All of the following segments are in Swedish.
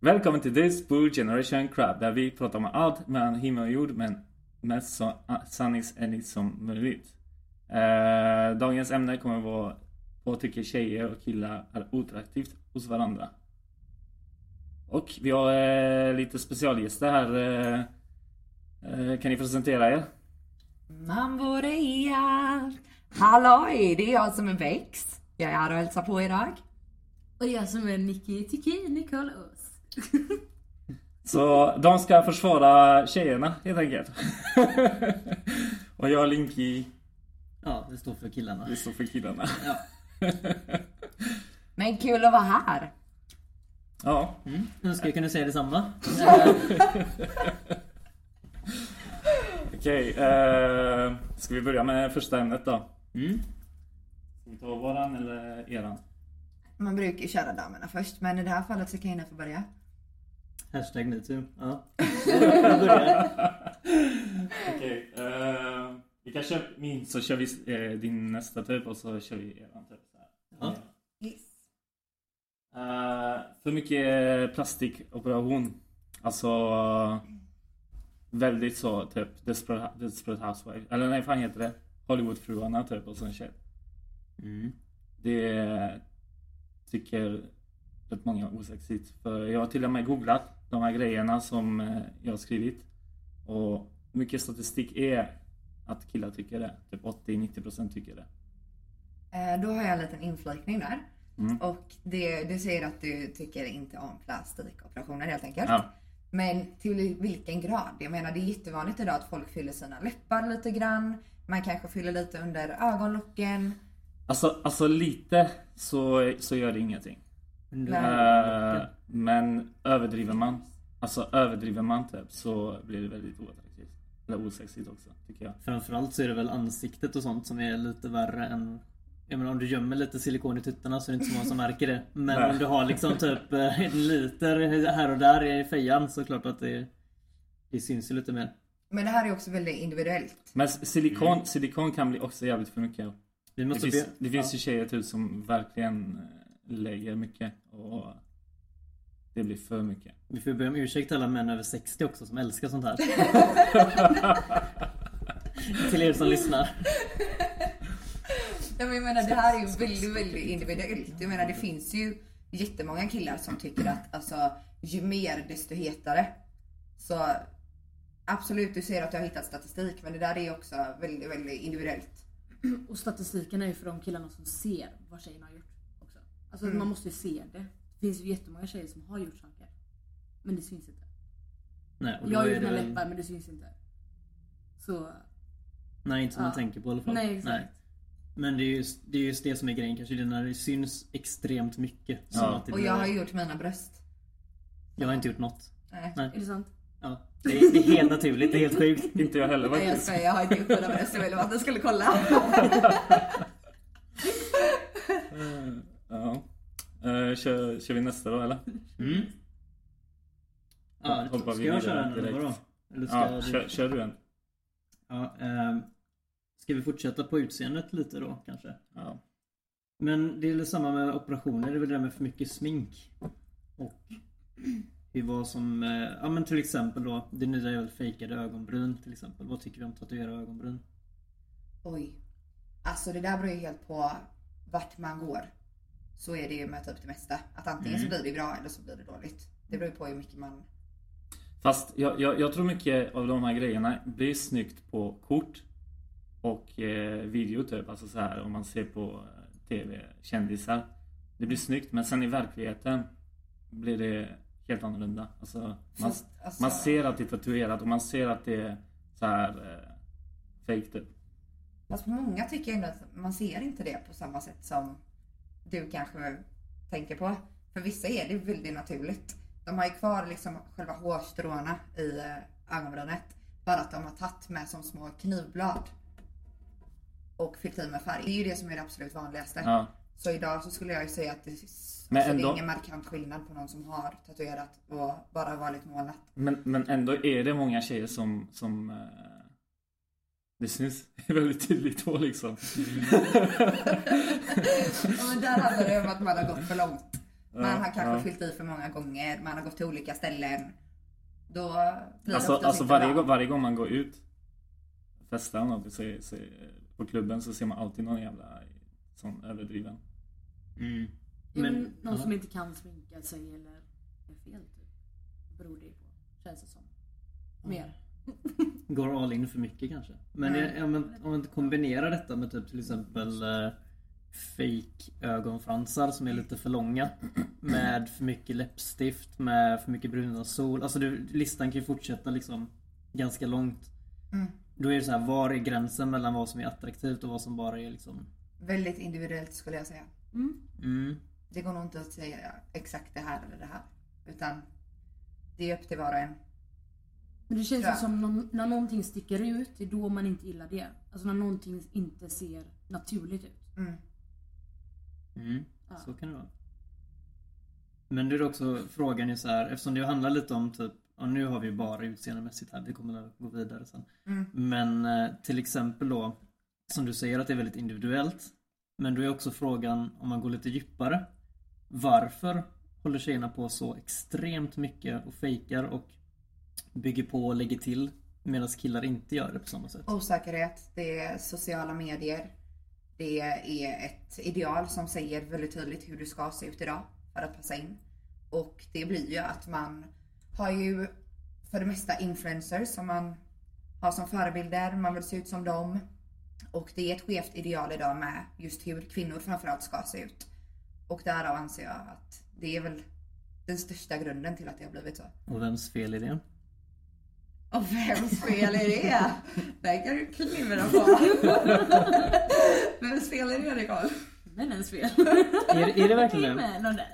Välkommen till This Bull Generation Crab där vi pratar om allt mellan himmel och jord men mest så ah, sanningsenligt som möjligt. Eh, dagens ämne kommer vara vad tycker tjejer och killar är oattraktivt hos varandra. Och vi har eh, lite specialgäster här. Eh, eh, kan ni presentera er? Man borde i allt. Halloj, det är jag som är Bex. Jag är här och hälsar på idag. Och jag som är Nicky Tiki Nicholas. Så de ska försvara tjejerna helt enkelt. och jag och Linky, Ja, det står för killarna. det står för killarna. Ja. Men kul att vara här. ja, Mm. Önskar jag kunde säga detsamma. okej. eh, ska vi börja med första ämnet då? Mm. Ska vi ta våran eller eran? Man brukar ju köra damerna först, men i det här fallet så kan Ina få börja. Hashtag metoo. Ja. Okej. eh, vi kan köra min så kör vi eh, din nästa typ och så kör vi eran typ. Så här. Ja. Eh, för mycket plastikoperation. Alltså eh, väldigt så typ Desperate, Desperate Housewife. Eller nej, fan heter det? Hollywoodfruarna typ och sån shit. Mm. Det tycker rätt många är osexigt. För jag har till och med googlat de här grejerna som eh, jag har skrivit. Och mycket statistik är att killar tycker det. Typ 80-90% tycker det. Eh, Då har jag en liten inflikning där. Mm. Och det, du säger att du tycker inte om plastikoperationer helt enkelt. Ja. Men till vilken grad? Jag menar det är jättevanligt idag att folk fyller sina läppar lite grann. Man kanske fyller lite under ögonlocken. Alltså, alltså lite så, så gör det ingenting. Nej. Eh, men överdriver man, alltså överdriver man typ så blir det väldigt oattraktivt. Eller osexigt också, tycker jag. Framförallt så är det väl ansiktet och sånt som är lite värre än jag menar om du gömmer lite silikon i tuttarna så är det inte så många som märker det. Men Nej. om du har liksom typ eh, en liter här och där i fejan så är det klart att det, det syns ju lite mer. Men det här är också väldigt individuellt. Men silikon, silikon kan bli också jävligt för mycket. Vi Det måste finns, be... det finns ju tjejer typ som verkligen eh, lägger mycket och det blir för mycket. Vi får be om ursäkt till alla män över 60 också som älskar sånt här. till er som lyssnar. Men jag menar det här är ju väldigt, väldigt individuellt. Jag menar det finns ju jättemånga killar som tycker att alltså, ju mer desto hetare. Så absolut, du säger att du har hittat statistik, men det där är ju också väldigt, väldigt individuellt. Och statistiken är ju för de killarna som ser vad tjejerna har gjort också. Alltså Mm. man måste ju se det. Det finns ju jättemånga tjejer som har gjort saker. Men det syns inte. Nej, Jag har är gjort mina läppar men det syns inte. Så, Nej, inte som man Ja. tänker på i alla fall. nej exakt. Men det är, just, det är just det som är grejen kanske. Det är när det syns extremt mycket. Som Ja. att det Och blir... jag har gjort mina bröst. jag har inte gjort något. Nej, Nej. Är det sant? Ja. Det, är, det är helt naturligt. Det är helt sjukt. Inte jag heller Nej jag faktiskt. skojar, jag har inte gjort mina bröst. Jag ville bara att du skulle kolla. Ja. Eh, kör, kör vi nästa då eller? Mm. Ja, Hoppar ska vi jag köra en eller vadå? Eller ska Ja, du... kör, kör du en. Ja, ehm, ska vi fortsätta på utseendet lite då kanske? Ja. Men det är väl samma med operationer, det är väl det där med för mycket smink. Och hur vad som, eh, ja men till exempel då, det nya är väl fejkade ögonbryn till exempel. Vad tycker vi om tatuerade ögonbryn? Oj. Alltså det där beror ju helt på vart man går. Så är det ju med typ det mesta. Att antingen så Mm. blir det bra eller så blir det dåligt. Det beror ju på hur mycket man... Fast jag, jag, jag tror mycket av de här grejerna blir snyggt på kort och eh, video typ. Alltså så här om man ser på eh, TV, kändisar. Det blir snyggt men sen i verkligheten blir det helt annorlunda. Alltså, man, Fast, alltså, man ser att det är tatuerat och man ser att det är så här eh, fake typ. Fast många tycker ändå att man ser inte det på samma sätt som du kanske tänker på. För vissa är det väldigt naturligt. De har ju kvar liksom själva hårstråna i eh, ögonbrynet. Bara att de har tagit med som små knivblad. Och fyllt i med färg. Det är ju det som är det absolut vanligaste. Ja. Så idag så skulle jag ju säga att det, Men alltså, det ändå- är ingen markant skillnad på någon som har tatuerat och bara vanligt målat. Men, men ändå är det många tjejer som, som, eh, Det syns väldigt tydligt då liksom. Ja, men där handlar det om att man har gått för långt. Man har kanske ja. fyllt i för många gånger, man har gått till olika ställen. Då blir Alltså, det alltså varje, gång, varje gång man går ut festar något, så, så, på klubben så ser man alltid någon jävla sån överdriven. Mm. Men, Men, någon ja. som inte kan sminka sig eller är fel typ. Beror det på. Känns det som. Mer. Går all in för mycket kanske. Men, Mm. jag- ja, men om man inte kombinerar detta med typ till exempel eh, fake ögonfransar som är lite för långa. Med för mycket läppstift, med för mycket bruna sol. Alltså du, listan kan ju fortsätta liksom ganska långt. Mm. Då är det så här, var är gränsen mellan vad som är attraktivt och vad som bara är liksom... Väldigt individuellt skulle jag säga. Mm. Mm. Det går nog inte att säga exakt det här eller det här. Utan det är upp till var och en. Men det känns Ja. som någon, när någonting sticker ut, det är då man inte gillar det. Alltså när någonting inte ser naturligt ut. Mm. Mm. Ja. Så kan det vara. Men det är också frågan är så här, eftersom det handlar lite om typ, och nu har vi ju bara utseendemässigt här, vi kommer att gå vidare sen. Mm. Men eh, till exempel då, som du säger att det är väldigt individuellt. Men då är också frågan, om man går lite djupare. Varför håller tjejerna på så extremt mycket och fejkar och bygger på och lägger till medan killar inte gör det på samma sätt? Osäkerhet, det är sociala medier. Det är ett ideal som säger väldigt tydligt hur du ska se ut idag för att passa in. Och det blir ju att man har ju för det mesta influencers som man har som förebilder, man vill se ut som dem. Och det är ett skevt ideal idag med just hur kvinnor framförallt ska se ut. Och därav anser jag att det är väl den största grunden till att det har blivit så. Och vems fel är det? Och vems fel är det? Det kan du klura på. vems fel är det Nicole? Männens fel. Är, är det verkligen det?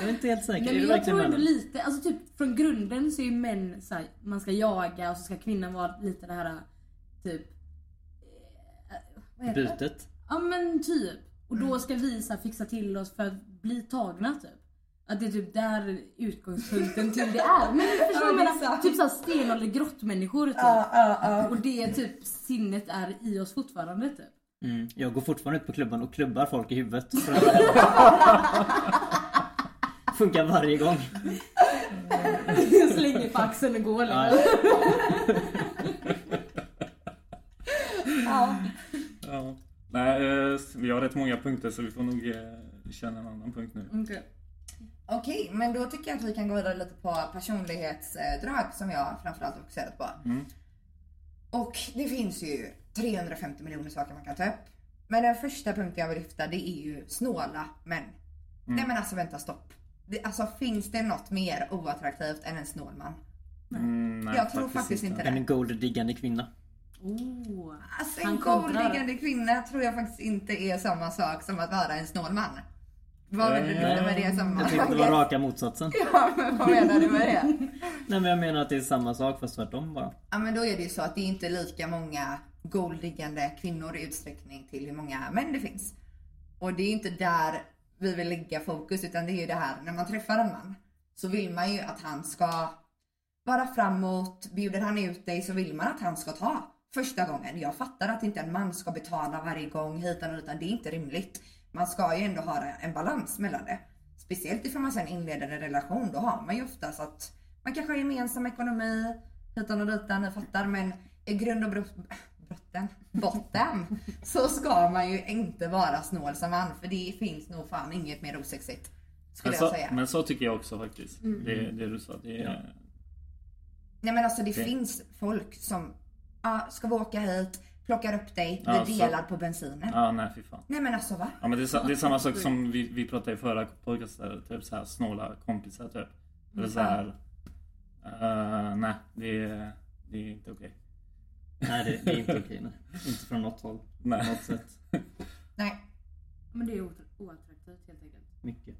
Jag är inte helt säker. Nej, men det jag tror ändå lite, alltså typ från grunden så är ju män så här, man ska jaga och så ska kvinnan vara lite det här typ... eh, Vad heter det? Bytet? Ja men typ. Och då ska vi så här, fixa till oss för att bli tagna typ. Att det är typ där utgångspunkten till det är. Men förstår Ja, det menar? Typ såhär stenålder grottmänniskor typ. Ja, ja, ja. Och det typ sinnet är i oss fortfarande typ. Mm. Jag går fortfarande ut på klubban och klubbar folk i huvudet. för att vara hemma. Funkar varje gång. Slänger på axeln och går Ja, ja. Ja. Nej, eh, vi har rätt många punkter så vi får nog eh, köra en annan punkt nu. Okej. Okej, men då tycker jag att vi kan gå vidare lite på personlighetsdrag som jag framförallt har fokuserat på. Mm. Och det finns ju 350 miljoner saker man kan ta upp. Men den första punkten jag vill lyfta det är ju snåla män. Nej men alltså vänta stopp. Det, alltså finns det något mer oattraktivt än en snål man? Mm, nej, Jag tror faktiskt inte det. En golddiggande kvinna. Oh. Alltså en golddiggande kvinna tror jag faktiskt inte är samma sak som att vara en snål man. Vad vill du med det Jag tyckte det var raka motsatsen. Ja men vad menar du med det? Nej men jag menar att det är samma sak fast tvärtom bara. Ja men då är det ju så att det är inte lika många golddiggande kvinnor i utsträckning till hur många män det finns. Och det är inte där vi vill lägga fokus utan det är ju det här när man träffar en man så vill man ju att han ska vara framåt, bjuder han ut dig så vill man att han ska ta första gången. Jag fattar att inte en man ska betala varje gång hitan och utan det är inte rimligt. Man ska ju ändå ha en balans mellan det. Speciellt ifall man sen inleder en relation, då har man ju oftast att man kanske har gemensam ekonomi, hitan och ditan, ni fattar. Men i grund och brott, brotten, botten så ska man ju inte vara snål som man för det finns nog fan inget mer osexigt. Skulle Men jag så, säga. men så tycker jag också faktiskt. Det, det du sa. Det, Ja. Nej men alltså det Okej. finns folk som, ja ska vi åka hit, plockar upp dig, vi Ja, så- delar på bensinen. Ja, nej fy fan. Nej men alltså va? Ja men det är, det är samma sak som vi, vi pratade i förra podcasten, typ såhär snåla kompisar typ. Eller såhär, uh, nej det är, det är inte okej. Nej det, det är inte okej. nej. Inte från något håll. På Nej. något sätt. Nej, Men det är oattra- oattraktivt helt enkelt. Mycket.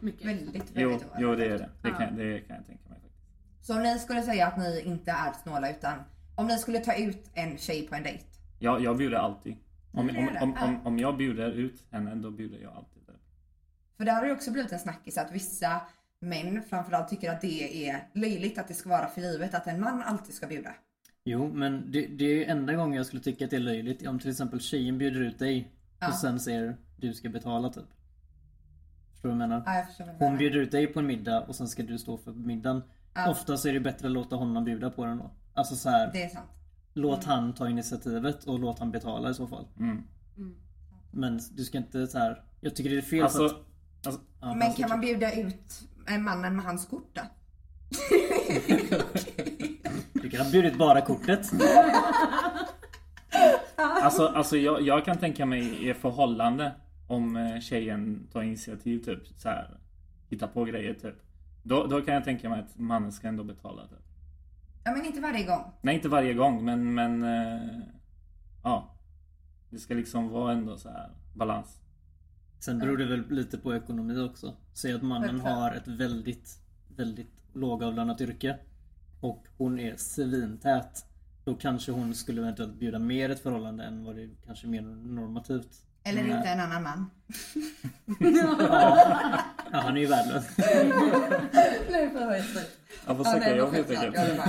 Mycket. väldigt, väldigt Jo, oerhört. jo det är det. Det Ja. kan, det kan jag tänka mig faktiskt. Så ni skulle säga att ni inte är snåla utan om ni skulle ta ut en tjej på en dejt. Jag, jag bjuder alltid. Om, om, om, Ja. om, om jag bjuder ut henne, då bjuder jag alltid. Där. För det har ju också blivit en snackis att vissa män framförallt tycker att det är löjligt att det ska vara för givet att en man alltid ska bjuda. Jo, men det, det är ju enda gången jag skulle tycka att det är löjligt om till exempel tjejen bjuder ut dig Ja. och sen säger du ska betala typ. Förstår du vad jag menar? Ja, jag förstår vad du Hon bjuder ut dig på en middag och sen ska du stå för middagen. Ja. Ofta så är det bättre att låta honom bjuda på den då. Alltså så här, Det är sant. låt han ta initiativet och låt han betala i så fall. Mm. Men du ska inte så här. Jag tycker det är fel Alltså, för att... alltså, Ja, Men kan man bjuda ut mannen med hans kort då? Du kan ha bjudit bara kortet. alltså, alltså jag, jag kan tänka mig i förhållande om eh, tjejen tar initiativ typ så här, hittar på grejer typ. Då, då kan jag tänka mig att mannen ska ändå betala typ. Ja men inte varje gång. Nej inte varje gång men, men eh, ja. Det ska liksom vara ändå så här balans. Sen beror det väl lite på ekonomi också. Säg att mannen har ett väldigt, väldigt lågavlönat yrke. Och hon är svintät. Då kanske hon skulle eventuellt bjuda mer ett förhållande än vad det kanske är mer normativt. Eller inte en annan man. Ja, han är ju värdelös. Nej för får Ja, jobb men helt enkelt.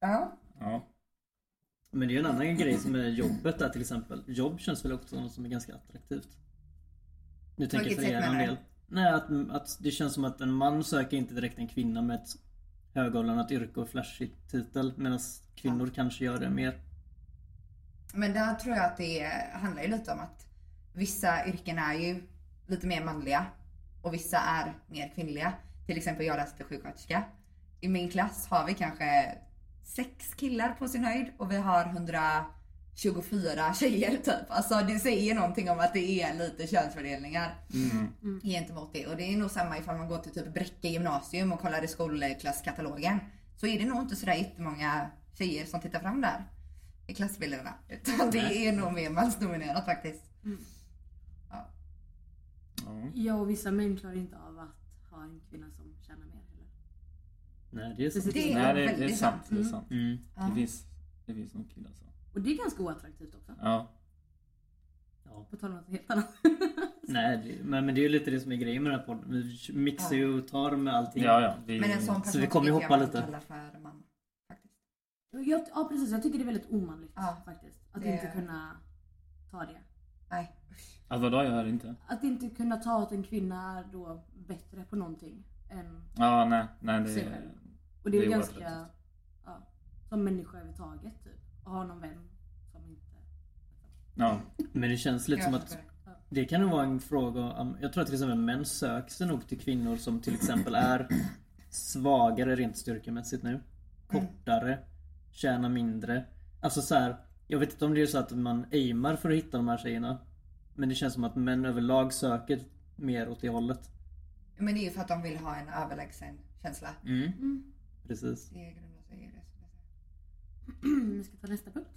Ja. Ja. Men det är ju en annan grej som är jobbet där till exempel. Jobb känns väl också något som är ganska attraktivt. Nu tänker jag för er du? del. Nej, att, att det känns som att en man söker inte direkt en kvinna med ett högavlönat yrke och flashig titel. Medan kvinnor kanske gör det mer. Men där tror jag att det handlar ju lite om att vissa yrken är ju lite mer manliga och vissa är mer kvinnliga. Till exempel jag läste sjuksköterska. I min klass har vi kanske sex killar på sin höjd och vi har 124 tjejer typ. Alltså det säger någonting om att det är lite könsfördelningar gentemot det. Och det är nog samma ifall man går till typ Bräcke gymnasium och kollar i skolklasskatalogen. Så är det nog inte sådär jättemånga tjejer som tittar fram där i klassbilderna. Utan det är nog mer mansdominerat faktiskt. Ja. Ja, och vissa män klarar inte av att ha en kvinna som tjänar mer heller. Nej, det är så. Precis. Det är Nej det, det är väldigt sant. Det, är Mm. sant. Mm. Det finns, det finns nog killar så. Och det är ganska oattraktivt också. Ja. Ja. På tal om något helt annat. Nej, det, men, men det är ju lite det som är grejen med den här podden. Vi mixar ju och tar med allting. Ja, ja. Vi, Men en sån person vi kommer ju tycker hoppa jag man lite. kallar för man. Faktiskt. Jag, ja precis, jag tycker det är väldigt omanligt Ja. faktiskt. Att Det- inte kunna ta det. Nej. Alltså vadå? Jag hör inte. Att inte kunna ta att en kvinna är då bättre på någonting än Ja, nej. Nej, sig det... själv. Och det är, Det är ganska, ja, som människa överhuvudtaget typ. Och ha någon vän som inte... Ja. Men det känns lite som att. Det kan nog vara en fråga om, Jag tror att till exempel män söker sig nog till kvinnor som till exempel är svagare rent styrkemässigt nu. Kortare. Tjänar mindre. Alltså så här. Jag vet inte om det är så att man aimar för att hitta de här tjejerna. Men det känns som att män överlag söker mer åt det hållet. Men det är ju för att de vill ha en överlägsen känsla. Mm. Precis. Det grundar sig i det. skulle jag säga. Vi ska ta nästa punkt.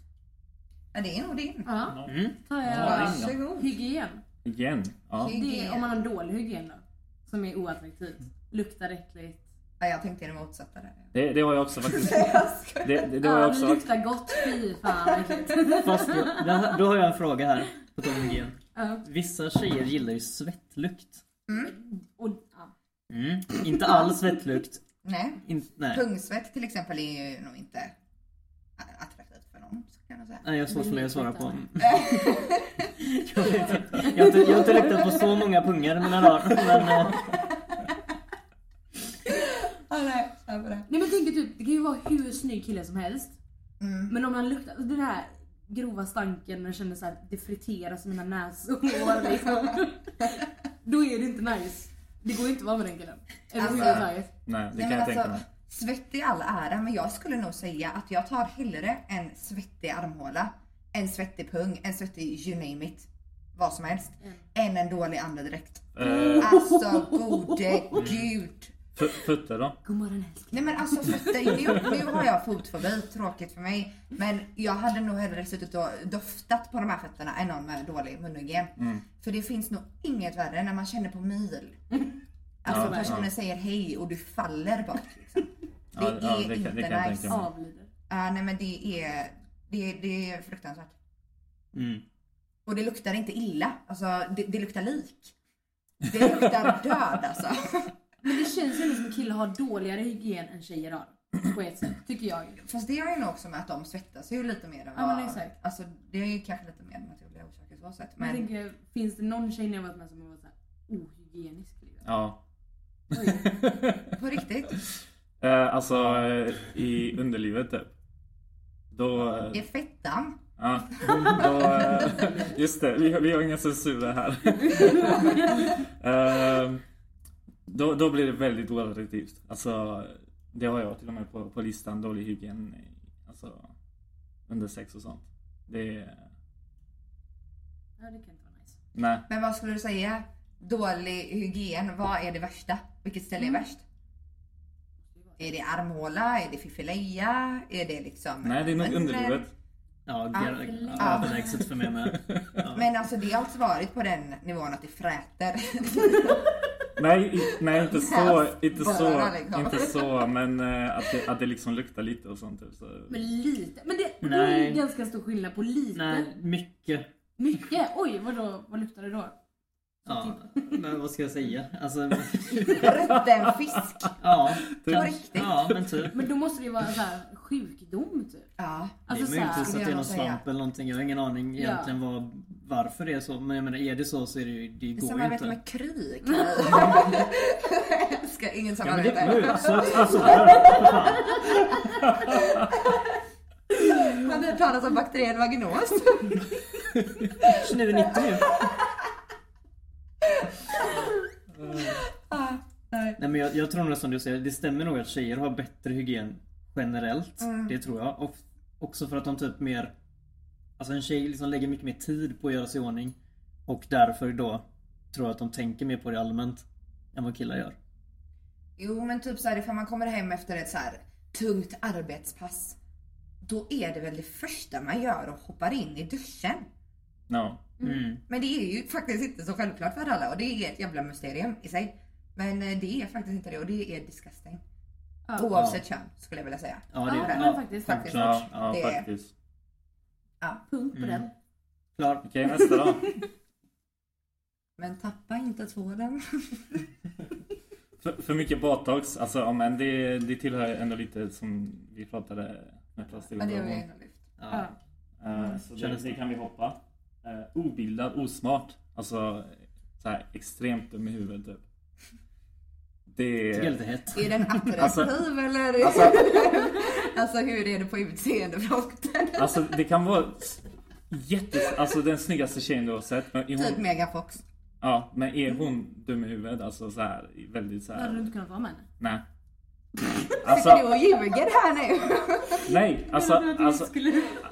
Ja det är nog din. Ja, Mm. tar jag då. Varsågod. hygien. Igen. Ja. Hygien. Det är om man har dålig hygien då. Som är oattraktivt. Luktar äckligt. Ja, jag tänkte det motsatta där. Det, det har jag också faktiskt. Det, det, det har jag Ja, också det luktar gott. Fy fan äckligt. Fast där- då har jag en fråga här. På tal om hygien. Vissa tjejer gillar ju svettlukt. Och, ja. Mm. Inte all svettlukt. Nej. In, nej. Pungsvett till exempel är ju nog inte attraktivt för någon. Så kan jag säga. Nej, jag har svårt för mig att svara på. Jag, vet inte. jag, har inte, jag har inte luktat på så många pungar i mina dagar. Men, eh, Ah, nej. Nej men tänk typ, det kan ju vara hur snygg kille som helst. Mm. Men om man luktar, den här grova stanken och jag känner så här, det friteras i mina näshår liksom. Då är det inte nice. Det går ju inte att vara med den killen. Alltså- Överhuvudtaget. Nej, det Nej, kan men jag tänka alltså, mig. Svett i all ära, men jag skulle nog säga att jag tar hellre en svettig armhåla, en svettig pung, en svettig you name it, vad som helst, Mm. än en dålig andedräkt. Eh, Alltså gode gud. f- fötter då? God morgon älskling. Nej men alltså fötter, nu, nu har jag fotfobi, tråkigt för mig. Men jag hade nog hellre suttit och doftat på de här fötterna än någon med dålig munhygien. För det finns nog inget värre när man känner på mil. Alltså Ja, personen ja. säger hej och du faller bort. Liksom. Det Ja, ja, är det kan- inte det kan nice. Avlider. Ja, nej men det är, det, det är fruktansvärt. mm. Och det luktar inte illa, alltså det, det luktar lik. Det luktar död alltså. Men det känns ju som att killar har dåligare hygien än tjejer har. På ett sätt, tycker jag. Fast det har ju nog också med att de svettas ju lite mer än Ja, vad... men exakt. Alltså det är ju kanske lite mer naturliga orsaker så sett. Men jag Men tänker, finns det någon tjej ni har varit med som har varit såhär ohygienisk? Liksom? Ja. på riktigt. Eh, alltså eh, i underlivet typ. Då... eh, I fettan. Ja, då, eh, just det, vi, har- vi har inga censurer här. Eh, då, då blir det väldigt oattraktivt. Alltså, det har jag till och med på, på listan, dålig hygien. Alltså, under sex och sånt. Det är... Ja, det kan inte vara nice. Nej. Men vad skulle du säga? Dålig hygien, vad är det värsta? Vilket ställe är Mm. värst? Är det armhåla? Är det fiffeleja? Är det liksom... Nej, det är nog underlivet. Ja, överlägset för mig med. Ja. Men alltså det har alltså varit på den nivån att det fräter. Nej, nej inte så, inte så, liksom. inte så, men eh, att det, att det liksom luktar lite och sånt. Typ, så. Men lite. Men det, det Nej. är ganska stor skillnad på lite. Nej, mycket. Mycket. Oj, vadå? Vad luktar det då? Ja, men vad ska jag säga? Alltså, Rutten fisk. ja. På kanske- riktigt? Ja, men typ. Men då måste det ju vara så här sjukdom typ. Ja. Alltså det är möjligtvis så att det är någon svamp eller någonting. Jag har ingen aning Ja. egentligen vad, varför det är så. Men jag menar, är det så så är det ju, det Det är går som ju man vet inte. med krig. Älskar ingen Ja men det, samarbete. så, så, så, för fan. Har ni hört talas om bakterien vaginos? 29,90 nu. Ah, nej. Nej men jag, jag tror nog som du säger, det stämmer nog att tjejer har bättre hygien generellt. Mm. Det tror jag. Och också för att de typ mer... Alltså en tjej liksom lägger mycket mer tid på att göra sig i ordning. Och därför då tror jag att de tänker mer på det allmänt. Än vad killar gör. Jo men typ så här ifall man kommer hem efter ett så här tungt arbetspass. Då är det väl det första man gör och hoppar in i duschen. No. Mm. Men det är ju faktiskt inte så självklart för alla och det är ett jävla mysterium i sig. Men eh, det är faktiskt inte det och det är disgusting. Ja. Oavsett kön skulle jag vilja säga. Ja, det, Ja, ja, men faktiskt. faktiskt. Ja, ja Det är- faktiskt. Punkt på Mm. den. Klar. Okej, nästa då. Men tappa inte tvålen. För, för mycket botox, alltså ja, men det, det tillhör ändå lite som vi pratade med plastik Men det har vi ändå lyft. Ja. Ja. Eh, Så det det. kan vi hoppa. Eh, obildad, osmart. Alltså så här, extremt dum i huvudet typ. Det är lite hett. Är den attraktiv Alltså- eller? alltså- Alltså, hur är det på utseendefronten? Alltså det kan vara s- jätte... Alltså den snyggaste tjejen du har sett. Men Typ hon, Megan Fox. ja, men är hon dum i huvudet? Alltså så här, väldigt så Då hade du här... inte kunnat vara med henne. Nej. Sitter Alltså, du och ljuger här nu? nej. Alltså, Jag att alltså,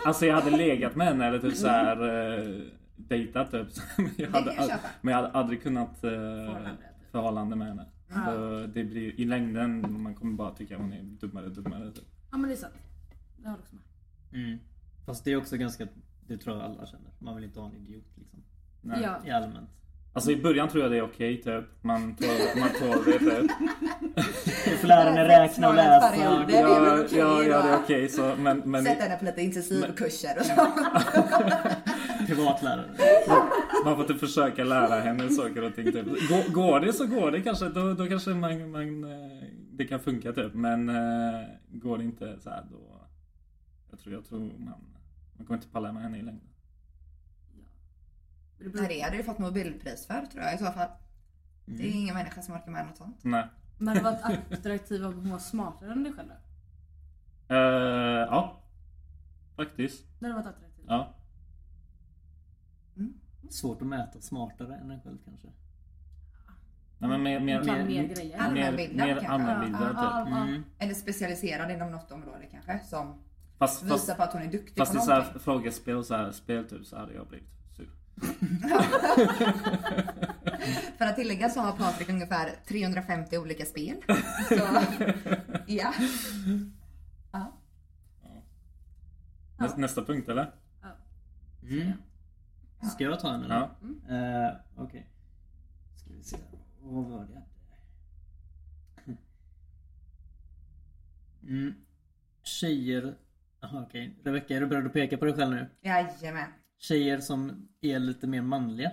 alltså jag hade legat med henne eller typ så här eh, dejtat typ. Men jag hade, jag men jag hade aldrig kunnat eh, Förhållande, typ. förhållande med henne. Ja. Så det blir i längden, man kommer bara tycka hon är dummare och dummare. Typ. Ja men det är sant. Det har du också med. Mm. Fast det är också ganska, det tror jag alla känner. Man vill inte ha en idiot liksom. Nej. Ja. I allmänt. Alltså i början tror jag det är okej typ. Man tål, man tål det typ. Du får lära dig räkna och läsa. Perioder. Det är Ja, okej, ja, ja, det är va? okej så men, men Sätta henne på lite intensivkurser och så. Privatlärare. man får typ försöka lära henne saker och ting typ. Går, går det så går det kanske, då, då kanske man, man, eh, det kan funka typ. Men eh, går det inte så här då, jag tror, jag tror man, man kommer inte palla med henne i längden. Det beror- Nej, det hade du fått Nobelpris för tror jag i så fall. Det Mm. är ingen människa som orkar med något sånt. Nej. Men det varit attraktivt om hon var smartare än dig själv då? Eh, ja. Faktiskt. Det hade varit attraktivt. Ja. Svårt att mäta smartare än en själv kanske. Nej, men mer, mer, mer, mer. Allmänbildad mer kanske. allmänbildad Ja, typ. ja. Mm. Eller specialiserad inom något område kanske. Som Fast, fast, visar på att hon är duktig fast på i så här någonting. frågespel och så här spel typ så hade jag blivit. För att tillägga så har Patrik ungefär 350 olika spel. Så, ja. ja. Nästa, nästa punkt eller? Mm. Ska jag ta en eller? Ja. Eh, Okej. Ska vi se. Vad var det? Mm. Tjejer... Okej. Rebecka, är du beredd att peka på dig själv nu? Jajamän. Tjejer som är lite mer manliga.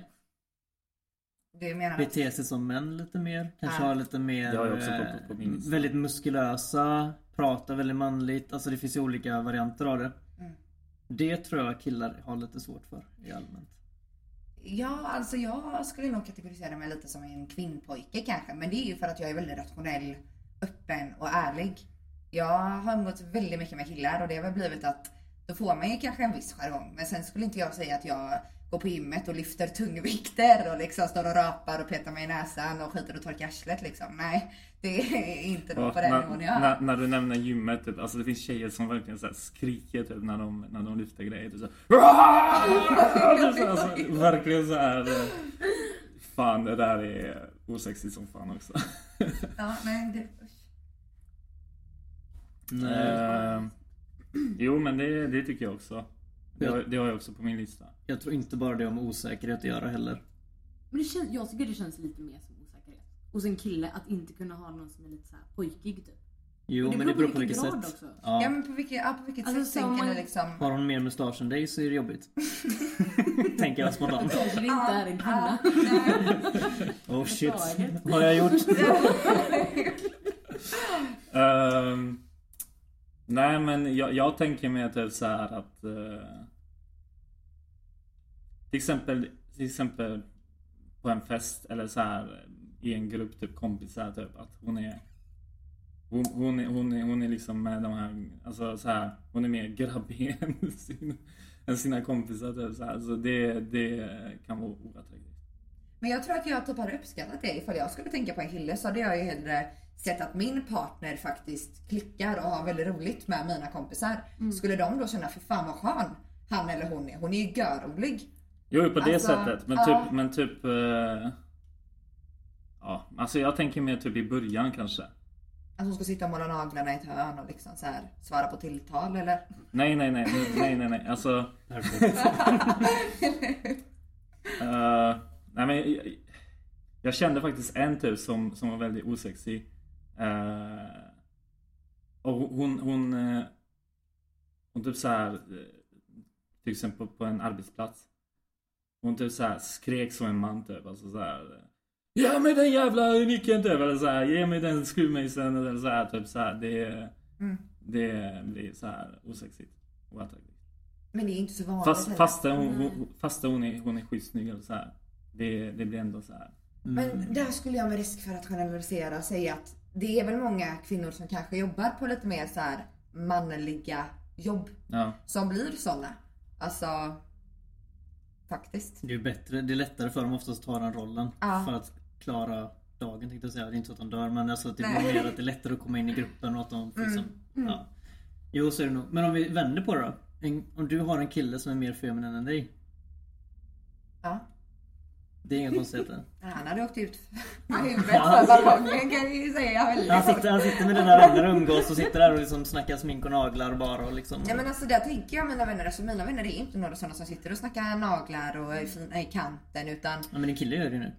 Du menar att... Beter sig som män lite mer. Kanske Ja. har lite mer... Det har jag också på- på min. Väldigt muskulösa pratar väldigt manligt. Alltså det finns ju olika varianter av det. Mm. Det tror jag killar har lite svårt för i allmänt. Ja, alltså jag skulle nog kategorisera mig lite som en kvinnpojke kanske. Men det är ju för att jag är väldigt rationell, öppen och ärlig. Jag har umgåtts väldigt mycket med killar och det har väl blivit att då får man ju kanske en viss jargong. Men sen skulle inte jag säga att jag går på gymmet och lyfter tungvikter och liksom står och rapar och petar mig i näsan och skiter och torkar arslet liksom. Nej, det är inte nog på den när, nivån jag är. när, när du nämner gymmet, typ, alltså det finns tjejer som verkligen så här skriker typ när de, när de lyfter grejer. Typ så här, så, alltså, verkligen så här. eh, Fan det där är osexigt som fan också. Ja, nej, det, usch. Jo men det, det tycker jag också. Det har, det har jag också på min lista. Jag tror inte bara det har med osäkerhet att göra heller. Men det känns, jag tycker det känns lite mer som osäkerhet. Hos en kille att inte kunna ha någon som är lite så här pojkig typ. Jo Men det beror på på vilket grad sätt. också. Ja Ja. men på vilket, ja, på vilket Alltså, sätt så tänker man- ni liksom? Har hon mer mustasch än dig så är det jobbigt. Tänker jag spontant. Kanske det inte är en kvinna. Oh shit. Vad har jag gjort? Ehm, nej men jag, jag tänker mig typ så här att eh, till exempel, till exempel på en fest eller så här eh, i en grupp typ kompisar typ att hon är hon, hon, är, hon, är, hon är liksom med de här, alltså så här, hon är mer grabbig än, sin, än sina kompisar typ så här. Så det, det kan vara oattraktivt. Men jag tror att jag typ hade uppskattat det ifall jag skulle tänka på en kille så hade jag ju hellre sett att min partner faktiskt klickar och har väldigt roligt med mina kompisar. Skulle de då känna, för fan vad skön han eller hon är. Hon är ju görrolig. Jo, på det Alltså, sättet. Men typ, men typ... eh, ja, alltså jag tänker mer typ i början kanske. Att hon ska sitta och måla naglarna i ett hörn och liksom så här svara på tilltal eller? Nej, nej, nej, nej, nej, nej. Alltså... Eh, nej men jag, jag kände faktiskt en typ som, som var väldigt osexig. Eh, och hon, hon, eh, hon typ så här, eh, till exempel på en arbetsplats. Hon typ så här skrek som en man typ. Alltså så här. eh, Ge mig den jävla nyckeln typ. Eller så här, ge mig den skruvmejseln. Eller så här typ så här. Det, Mm. det blir så här osexigt. Oattraktivt. Men det är inte så vanligt Fast, heller. fast hon, hon, fast hon är, hon är skitsnygg eller så här. Det, det blir ändå så här. Men där skulle jag med risk för att generalisera säga att det är väl många kvinnor som kanske jobbar på lite mer så här manliga jobb Ja. som blir sådana. Alltså faktiskt. Det är bättre, det är lättare för dem oftast att ta den rollen. Ja. För att klara dagen tänkte jag säga. Det är inte så att de dör men alltså att det blir mer att det är lättare att komma in i gruppen och att de liksom, Mm. ja. Jo så är det nog. Men om vi vänder på det då. En, om du har en kille som är mer feminin än dig. Ja. Det är inga konstigheter. Han hade åkt ut med huvudet för balkongen kan ju säga Han sitter, han sitter med dina vänner och umgås och sitter där och liksom snackar smink och naglar bara och liksom. Ja men alltså där tänker jag mina vänner, alltså mina vänner är inte några sådana som sitter och snackar naglar och är fina i kanten utan Ja men din kille gör det ju nu.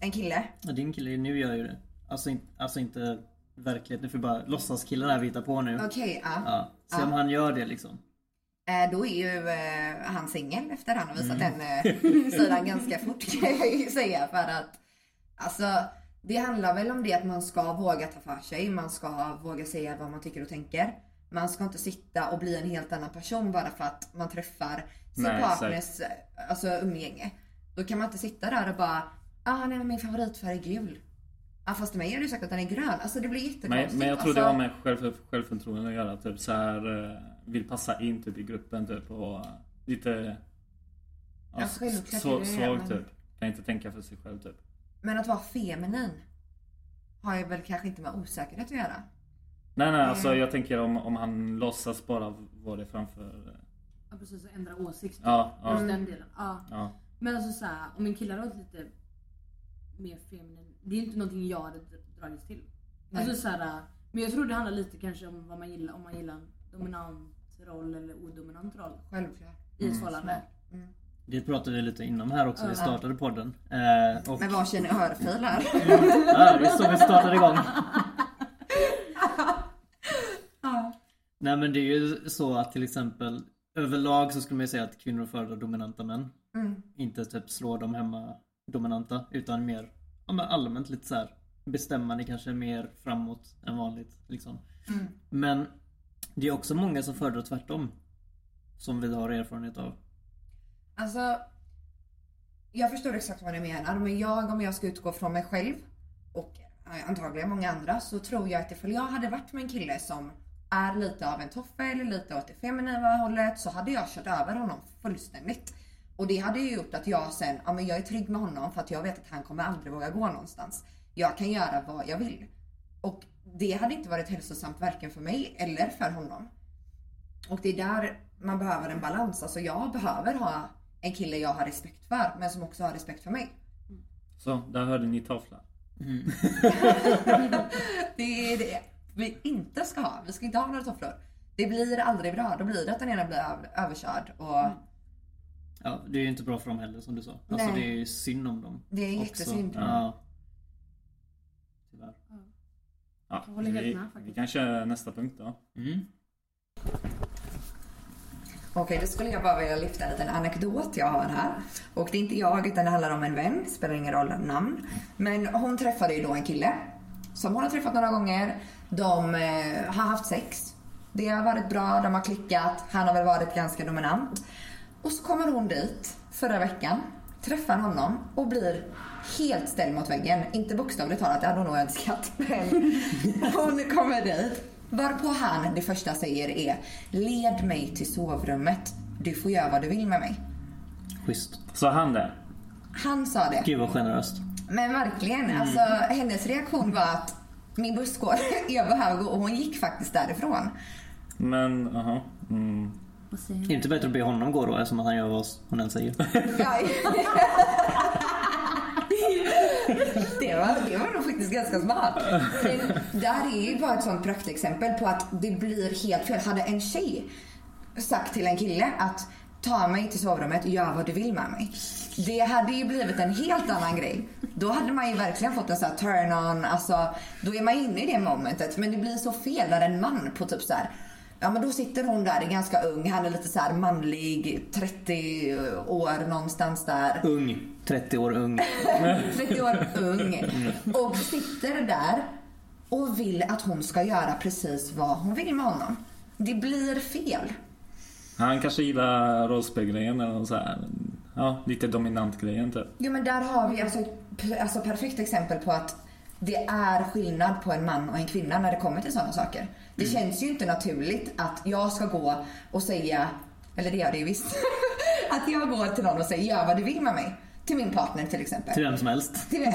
en kille. Ja din kille nu gör ju det. Alltså, in, alltså inte verkligheten för bara låtsaskillen här vi hittar på nu. Okej, ja. Ja. Se om han gör det liksom. Eh, Då är ju eh, han singel efter han har visat Mm. den eh, sidan ganska fort kan jag ju säga för att alltså det handlar väl om det att man ska våga ta för sig, man ska våga säga vad man tycker och tänker. Man ska inte sitta och bli en helt annan person bara för att man träffar sin Nej, partners alltså, umgänge. Då kan man inte sitta där och bara ah nej men min favoritfärg är gul. Ah, fast till mig det ju sagt att den är grön. Alltså det blir jättekonstigt. Men, men jag tror alltså, det har med själv, självförtroende att göra. Typ så här, eh, vill passa in typ i gruppen typ och eh, lite... Ja, så, svag men- typ. Kan inte tänka för sig själv typ. Men att vara feminin har ju väl kanske inte med osäkerhet att göra. Nej nej alltså Mm. jag tänker om, om han låtsas bara vara det framför... eh, Ja precis, och ändra åsikt. Ja, ja, Just den delen. Ja. ja. Men alltså såhär, om min kille hade varit lite mer feminin. Det är ju inte någonting jag hade dragits till. Nej. Alltså såhär, men jag tror det handlar lite kanske om vad man gillar. Om man gillar en dominant roll eller odominant roll Självklart. i ett förhållande. Mm. Det pratade vi lite innom här också, vi startade podden. Eh, och, Med varsin örfil här. ja, det är så vi startade igång. Nej men det är ju så att till exempel överlag så skulle man ju säga att kvinnor föredrar dominanta män. Mm. Inte typ slå dem hemma dominanta utan mer ja, men allmänt lite så här bestämmande kanske mer framåt än vanligt. Liksom. Mm. Men det är också många som föredrar tvärtom. Som vi har erfarenhet av. Alltså, jag förstår exakt vad ni menar, men jag om jag ska utgå från mig själv och antagligen många andra så tror jag att ifall jag hade varit med en kille som är lite av en toffel, lite åt det feminina hållet så hade jag kört över honom fullständigt. Och det hade ju gjort att jag sen, ja men jag är trygg med honom för att jag vet att han kommer aldrig våga gå någonstans. Jag kan göra vad jag vill. Och det hade inte varit hälsosamt varken för mig eller för honom. Och det är där man behöver en balans. Alltså jag behöver ha en kille jag har respekt för men som också har respekt för mig. Så, där hörde ni tofflar. Det är det vi inte ska ha. Vi ska inte ha några tofflor. Det blir aldrig bra. Då blir det att den ena blir över- överkörd och Ja, det är ju inte bra för dem heller som du sa. Alltså Nej. det är ju synd om dem. det är också. jättesynd. Ja. Tyvärr. Ja, Jag håller helt vi, med, faktiskt. vi kan köra nästa punkt då. Mm. Okej, då skulle jag bara vilja lyfta en liten anekdot jag har här. Och det är inte jag utan det handlar om en vän, spelar ingen roll namn. Men hon träffade ju då en kille som hon har träffat några gånger. De eh, har haft sex. Det har varit bra, de har klickat, han har väl varit ganska dominant. Och så kommer hon dit förra veckan, träffar honom och blir helt ställd mot väggen. Inte bokstavligt talat, det hade hon nog önskat. Men hon kommer dit. Varpå han det första säger är Led mig till sovrummet. Du får göra vad du vill med mig. Schysst. Så han det? Han sa det. Gud vad generöst. Men verkligen, alltså hennes reaktion var att min buss går, jag behöver gå och hon gick faktiskt därifrån. Men, aha. Mm. Vad säger Är det inte bättre att be honom gå då eftersom att han gör vad hon än säger? Det var, det var nog faktiskt ganska smart. Det här är ju bara ett sånt praktexempel på att det blir helt fel. Hade en tjej sagt till en kille att ta mig till sovrummet, gör vad du vill med mig. Det hade ju blivit en helt annan grej. Då hade man ju verkligen fått en sån här turn on, alltså då är man inne i det momentet. Men det blir så fel när en man på typ så här. Ja men då sitter hon där, är ganska ung, han är lite så här manlig, 30 år någonstans där. Ung. 30 år ung. 30 år ung. Och sitter där och vill att hon ska göra precis vad hon vill med honom. Det blir fel. Han kanske gillar rollspelgrejen eller så här. Ja, lite dominant grejen typ. Jo men där har vi alltså alltså perfekt exempel på att det är skillnad på en man och en kvinna när det kommer till sådana saker. Det känns ju inte naturligt att jag ska gå och säga, eller det gör det ju visst, att jag går till någon och säger gör vad du vill med mig. Till min partner till exempel. Till vem som helst. Till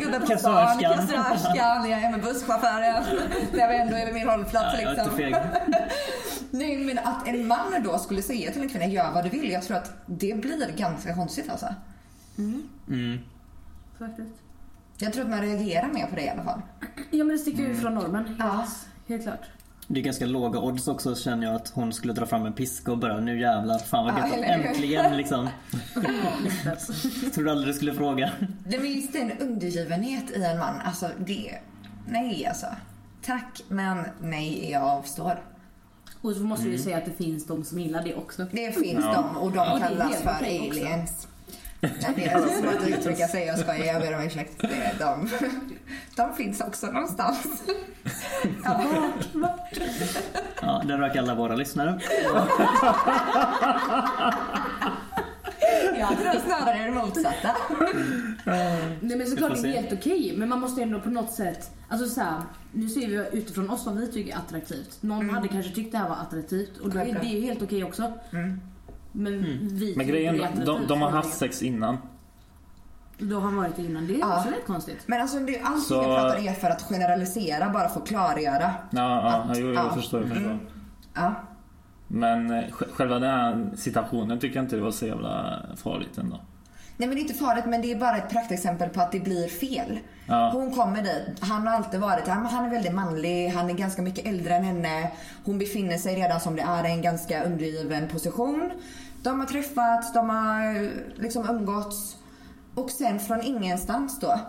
Gubben på stan, Kassörskan. jag är med busschauffören. När vi ändå är vid min hållplats Ja, liksom. Nej men att en man då skulle säga till en kvinna gör vad du vill. Jag tror att det blir ganska konstigt alltså. Mm. Faktiskt. Jag tror att man reagerar mer på det i alla fall. Ja men det sticker ju från normen. Ja. Helt klart. Det är ganska låga odds också känner jag att hon skulle dra fram en piska och börja nu jävlar, fan vad gött. hur? Äntligen liksom. Trodde aldrig du skulle fråga. Det just en undergivenhet i en man. Alltså det... Nej alltså. Tack men nej jag avstår. Och så måste vi ju säga att det finns de som gillar det också. Det finns Ja. de och de Ja, kallas för okej också. Det är svårt att uttrycka sig. Jag skojar, jag ber om ursäkt. De, de finns också någonstans. Ja, Ja, där rök alla våra lyssnare. jag tror snarare det motsatta. Nej men såklart det är helt okej men man måste ändå på något sätt Alltså så här, nu ser vi utifrån oss vad vi tycker är attraktivt. Någon hade kanske tyckt det här var attraktivt och då det är ju helt okej också. Men vi Men grejen, de, attraktivt de har haft sex innan. Då har han varit det innan. Det är Ja. också rätt konstigt. Men alltså det, allting Så- jag pratar är för att generalisera, bara för att klargöra. Ja, ja Att- jo, ja. jag förstår. Jag förstår. Ja. Men eh, sj- själva den här situationen tycker jag inte det var så jävla farligt ändå. Nej men det är inte farligt men det är bara ett praktexempel på att det blir fel. Ja. Hon kommer dit, han har alltid varit, han han är väldigt manlig, han är ganska mycket äldre än henne. Hon befinner sig redan som det är i en ganska undergiven position. De har träffats, de har eh, liksom umgåtts. Och sen från ingenstans då,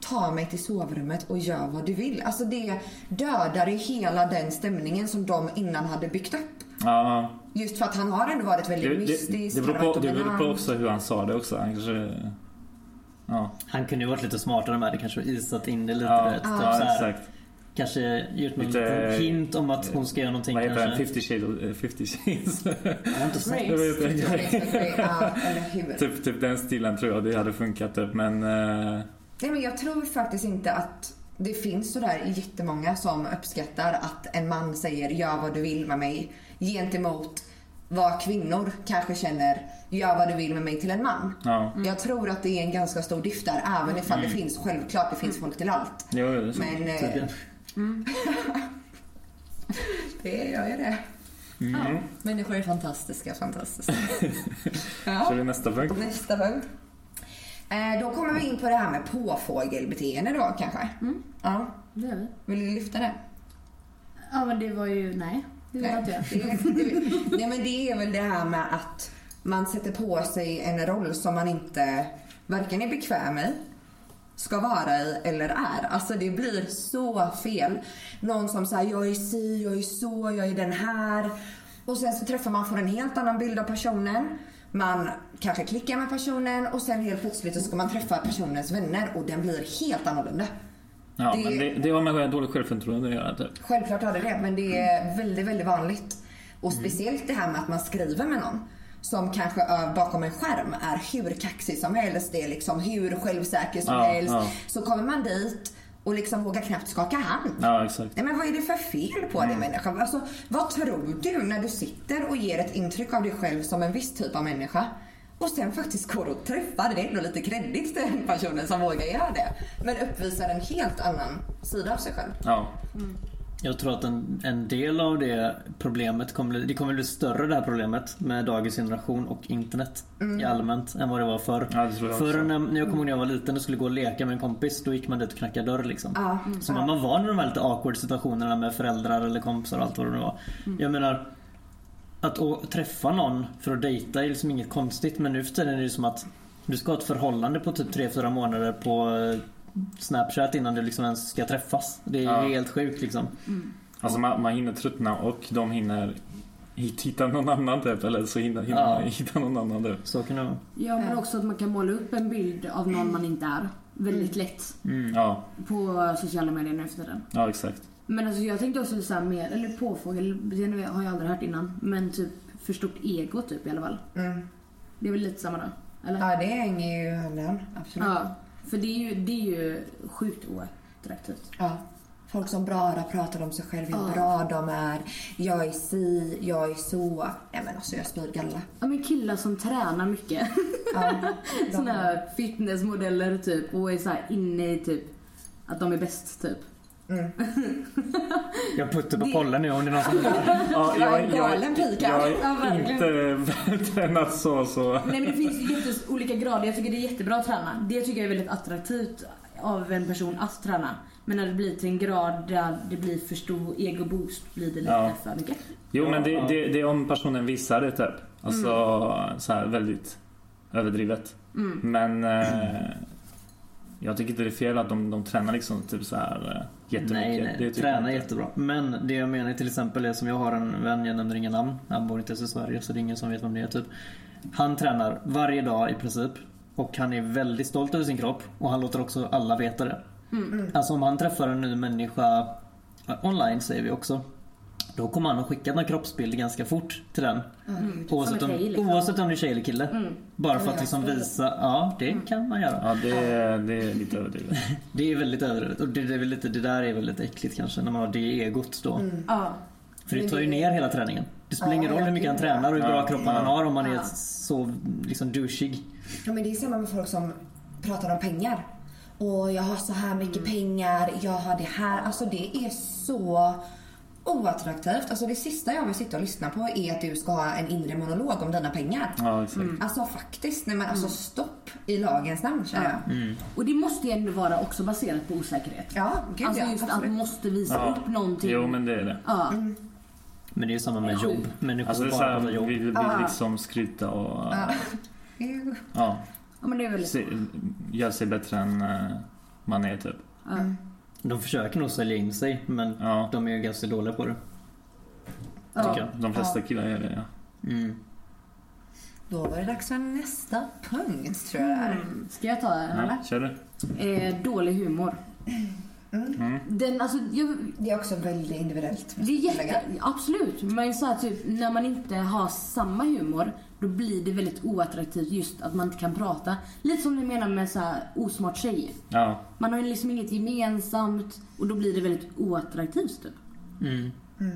ta mig till sovrummet och gör vad du vill. Alltså det dödar ju hela den stämningen som de innan hade byggt upp. Ja, Just för att han har ändå varit det, väldigt det, mystisk. det, beror han har på, det beror på också hur han sa det också. Han kanske... Ja, Han kunde ju varit lite smartare med det kanske isat in det lite. ja, typ ja så här, exakt. Kanske gjort någon Lite- liten hint om att hon ska göra någonting Vad heter den? kanske. 50 shades? eh, 50 shades? Jag har inte sett hur? typ, typ den stilen tror jag det hade funkat typ. Men eh, Nej, men jag tror faktiskt inte att det finns sådär jättemånga som uppskattar att en man säger gör vad du vill med mig gentemot vad kvinnor kanske känner gör vad du vill med mig till en man. ja. Jag tror att det är en ganska stor diff där även ifall det finns, självklart det finns folk till allt. Jo, det är så. Men Tydligen. det gör ju det. Mm. Människor är fantastiska, fantastiska. ja. Kör vi nästa punkt? Nästa punkt. Eh, då kommer vi in på det här med påfågelbeteende då kanske. Ja. Det gör vi. Vill du lyfta det? Ja men det var ju, nej. Det vill jag inte är, nej men det är väl det här med att man sätter på sig en roll som man inte varken är bekväm i, ska vara i eller är. Alltså det blir så fel. Någon som säger jag är si, jag är så, jag är den här. Och sen så träffar man, får en helt annan bild av personen. Man kanske klickar med personen och sen helt plötsligt så ska man träffa personens vänner och den blir helt annorlunda. Ja, Det- men det, det har med dålig självförtroende att göra typ. Självklart har det det, men det är väldigt, väldigt vanligt. Och speciellt det här med att man skriver med någon som kanske bakom en skärm är hur kaxig som helst, det är liksom hur självsäker som Ja, helst. ja. Så kommer man dit och liksom vågar knappt skaka hand. Ja, exakt. Nej men vad är det för fel på dig människa? Alltså, vad tror du när du sitter och ger ett intryck av dig själv som en viss typ av människa? Och sen faktiskt går och träffar, det är ändå lite kredit till den personen som vågar göra det. Men uppvisar en helt annan sida av sig själv. Ja. Jag tror att en, en del av det problemet kommer bli, det kommer bli större det här problemet med dagens generation och internet i allmänt än vad det var förr. Ja, Förr när, när jag kommer ihåg när jag var liten och skulle gå och leka med en kompis, då gick man dit och knackade dörr liksom. Ja. Så när man var i de här lite awkward situationerna med föräldrar eller kompisar och allt vad det nu var. Jag menar att å, träffa någon för att dejta är liksom inget konstigt men nu för tiden är det som att du ska ha ett förhållande på typ 3-4 månader på eh, Snapchat innan du liksom ens ska träffas. Det är Ja. helt sjukt liksom. Alltså man, man hinner tröttna och de hinner hit- hitta någon annan typ. Eller så hinner, hinner Ja. man hitta någon annan typ. Så kan det vara. Ja men också att man kan måla upp en bild av någon man inte är. Väldigt lätt. Ja, På sociala medier nu för tiden. ja exakt. Men alltså jag tänkte också så här mer, eller påfågel, det har jag aldrig hört innan. Men typ för stort ego typ i alla fall. Mm. Det är väl lite samma då? Eller? Ja, det hänger ju hand i hand. Absolut. Ja, för det är ju, det är ju sjukt oattraktivt. Ja. Folk som bara pratar om sig själva, hur Ja. bra de är. Jag är si, jag är så. Nej men alltså jag spyr galla. Ja men killar som tränar mycket. Ja, Såna här fitnessmodeller typ och är så här inne i typ att de är bäst typ. Jag puttar på Det- pollen nu om det är någon som. Ja, Jag pika. jag Ja, är inte tränat så så. Nej men det finns ju jättes olika grader. Jag tycker det är jättebra att träna. Det tycker jag är väldigt attraktivt av en person att träna. Men när det blir till en grad där det blir för stor ego-boost blir det lite Ja. för mycket. Jo men det, det, det är om personen visar det typ. Alltså så här väldigt överdrivet. Mm. Men eh, jag tycker inte det är fel att de, de tränar liksom typ så här eh, jättemycket. Nej, Det nej. tycker Träna jag är inte. jättebra. Men det jag menar till exempel är som jag har en vän, jag nämner inga namn. Han bor inte ens i Sverige så det är ingen som vet vem det är typ. Han tränar varje dag i princip. Och han är väldigt stolt över sin kropp. Och han låter också alla veta det. Alltså om han träffar en ny människa online säger vi också. Då kommer han att skicka den här kroppsbilden ganska fort till den. Oavsett, Som om, ett hej, liksom. oavsett om det är tjej eller kille. Bara för att liksom visa, ja det kan man göra. Ja det, det är lite överdrivet. Det är väldigt överdrivet och det, det, är väl lite, det där är väldigt äckligt kanske när man har det egot då. Ja. För det tar ju det- ner hela träningen. Det spelar Ja, ingen roll hur mycket han tränar och hur bra Ja, kropp han ja. har om man är så liksom douchig. Ja, men det är samma med folk som pratar om pengar. Och jag har så här mycket pengar, jag har det här. Alltså det är så oattraktivt. Alltså det sista jag vill sitta och lyssna på är att du ska ha en inre monolog om dina pengar. Ja exakt. Alltså faktiskt, nej men alltså stopp i lagens namn känner jag. Och det måste ju ändå vara också baserat på osäkerhet. Ja, gud alltså ja, just att absolut. man måste visa Ja. upp någonting. Jo men det är det. Ja. Men det är ju samma med jobb. Människor Alltså bara pratar jobb. vi vill Ja. liksom skryta och Ja. Jo. ja, ja men det är väl se, göra sig bättre än eh, man är typ. ja. De försöker nog sälja in sig men Ja. de är ju ganska dåliga på det. Ja. jag. De flesta killar gör det ja. Mm. Då var det dags för nästa punkt tror jag. Mm. Ska jag ta den eller? Ja, kör du. Eh, dålig humor. Den, alltså, jag, Det är också väldigt individuellt. det är jätte, absolut. Men så här, typ, när man inte har samma humor, då blir det väldigt oattraktivt just att man inte kan prata. Lite som ni menar med så här, osmart tjej. Ja. Man har ju liksom inget gemensamt och då blir det väldigt oattraktivt typ. Mm.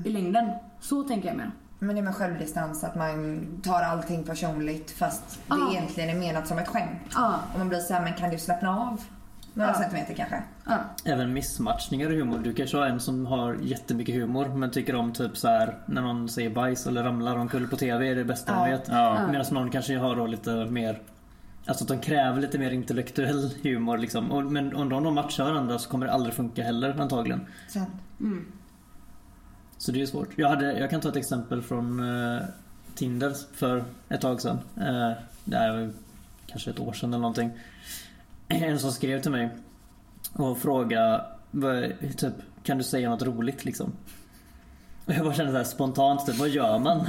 I längden. Så tänker jag med. Men det är med självdistans, att man tar allting personligt fast det egentligen är menat som ett skämt. Ja. Och man blir såhär, men kan du slappna av några Ja. centimeter kanske? Ja. Även missmatchningar i humor. Du kanske har en som har jättemycket humor men tycker om typ så här när någon säger bajs eller ramlar omkull på TV är det bästa de Ja. vet. Ja. Medan någon kanske har då lite mer Alltså att de kräver lite mer intellektuell humor liksom. Och, men om de matchar varandra så kommer det aldrig funka heller antagligen. Sant. Så det är svårt. Jag, hade, jag kan ta ett exempel från eh, Tinder för ett tag sedan. Eh, det ju kanske ett år sedan eller någonting. En som skrev till mig och frågade typ, kan du säga något roligt liksom? Och jag bara kände så här spontant, typ, vad gör man?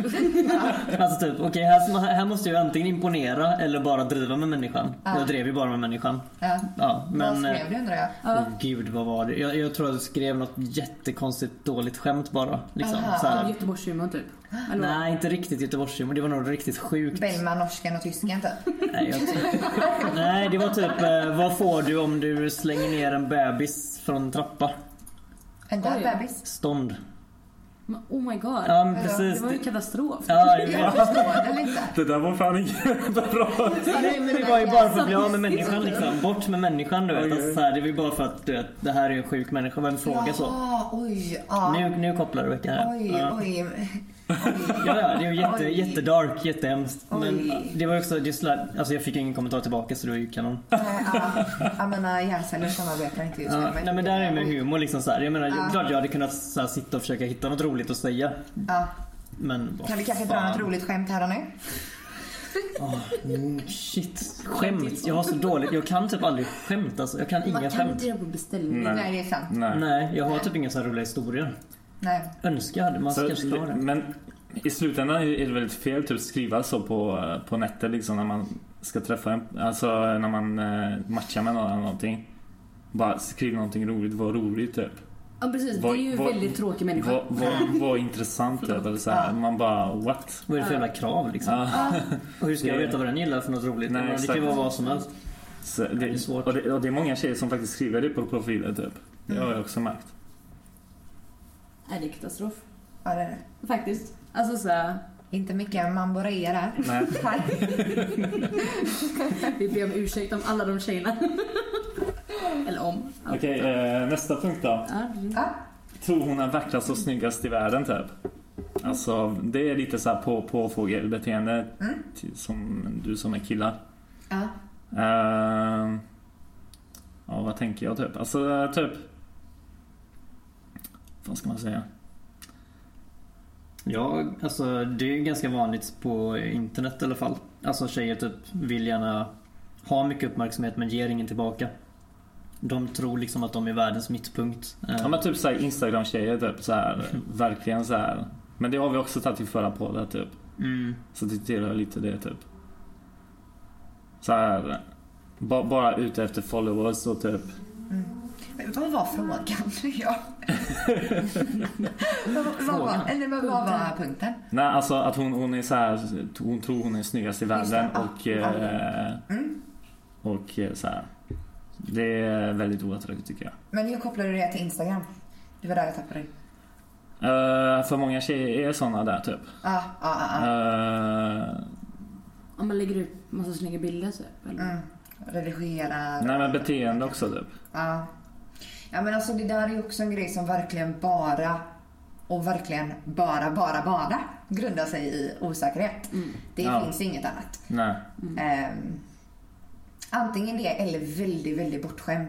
alltså typ, okej här, här måste jag antingen imponera eller bara driva med människan. Ja. Jag drev ju bara med människan. Ja. Ja, men, Vad eh, skrev du undrar jag? Åh gud, vad var det? Jag, jag tror att jag skrev något jättekonstigt dåligt skämt bara. Liksom. Aha. Så här. Göteborgshumor typ. Eller? Nej, inte riktigt Göteborgshumor. Det var nog riktigt sjukt. Bellman, norskan och tysken typ. Nej, jag tror- Nej, det var typ eh, Vad får du om du slänger ner en bebis från en trappa? En död bebis. Stånd. Oh my god. Ja, men precis. Det var ju katastrof. Ja, jag Jag förstår det. Det där var fan inget bra. Nej, men det var ju bara för att bli av med människan liksom. Bort med människan du vet. Alltså, så här, det var ju bara för att du vet, det här är en sjuk människa. Vem frågar så? Oj. Ja. Nu, nu kopplar du veckan här. Oj, Ja. oj. Ja, ja, det är ju jätte, Oj. jättedark, jättehemskt. Men Oj. det var också, det sådär, alltså jag fick ingen kommentar tillbaka så det var ju kanon. Nej, ja. Ja, mina hjärnceller samarbetar inte just nu. Ja, nej men där är med humor liksom så här. Jag menar, klart jag hade kunnat så här, sitta och försöka hitta något roligt att säga. Ja. Men vad Kan vi kanske dra fan. något roligt skämt här och nu? Mm, shit. Skämt. Jag har så dåligt. Jag kan typ aldrig skämt alltså. Jag kan inga Man kan skämt. inte göra på beställning. Nej. Nej, det är sant. Nej. Nej, jag har typ inga så här roliga historier. Nej. Hade. Man Så, ska ha det. men i slutändan är det väldigt fel typ, att skriva så på, på nätet liksom när man ska träffa en, alltså när man eh, matchar med någon eller någonting. Bara skriv någonting roligt, var roligt typ. Ja precis, det Vad- är ju vad- väldigt tråkig människa. Var, var, var intressant typ. Eller så här. Man bara what? Vad är det för jävla krav liksom? Ja. Och hur ska jag veta vad den gillar för något roligt? Nej, det kan ju vara vad som helst. Så det, Det är svårt. Och det, och det är många tjejer som faktiskt skriver det på profilen typ. Det har jag också märkt. Nej, det är katastrof. Ja, det är det. Faktiskt. Alltså såhär, Inte mycket mamborea där. Nej. Vi ber om ursäkt om alla de tjejerna. Eller om. Ja. Okej, eh, nästa punkt då. Det- Ja. Tror hon är vackrast och snyggast i världen typ. Alltså det är lite så här på, påfågelbeteende till- som du som är killar. Ja. Eh, ja, vad tänker jag typ? Alltså typ... Vad ska man säga? Ja, alltså det är ganska vanligt på internet i alla fall. Alltså tjejer typ vill gärna ha mycket uppmärksamhet men ger ingen tillbaka. De tror liksom att de är världens mittpunkt. Ja men typ såhär Instagram-tjejer typ så här, verkligen så här. Men det har vi också tagit i förra podden typ. Mm. Så diskuterar jag lite det typ. Så här, ba, bara ute efter followers och typ. Vad var frågan? Ja. vad, vad, var, eller vad var punkten? Nej alltså att hon, hon är så här, hon tror hon är snyggast i världen ja. och... Ja. Eh, Mm. och eh, så här. Det är väldigt oattraktivt tycker jag. Men hur kopplar du det till Instagram? Det var där jag tappade dig. Eh, för många tjejer är såna där typ. Ja, ja, ja. Om man lägger upp massa snygga bilder typ. Eller? Mm. Redigera. nej men beteende också typ. Ja. Ja men alltså det där är ju också en grej som verkligen bara och verkligen bara, bara, bara grundar sig i osäkerhet. Det Ja. finns inget annat. Nej. Ehm, antingen det eller väldigt, väldigt bortskämd.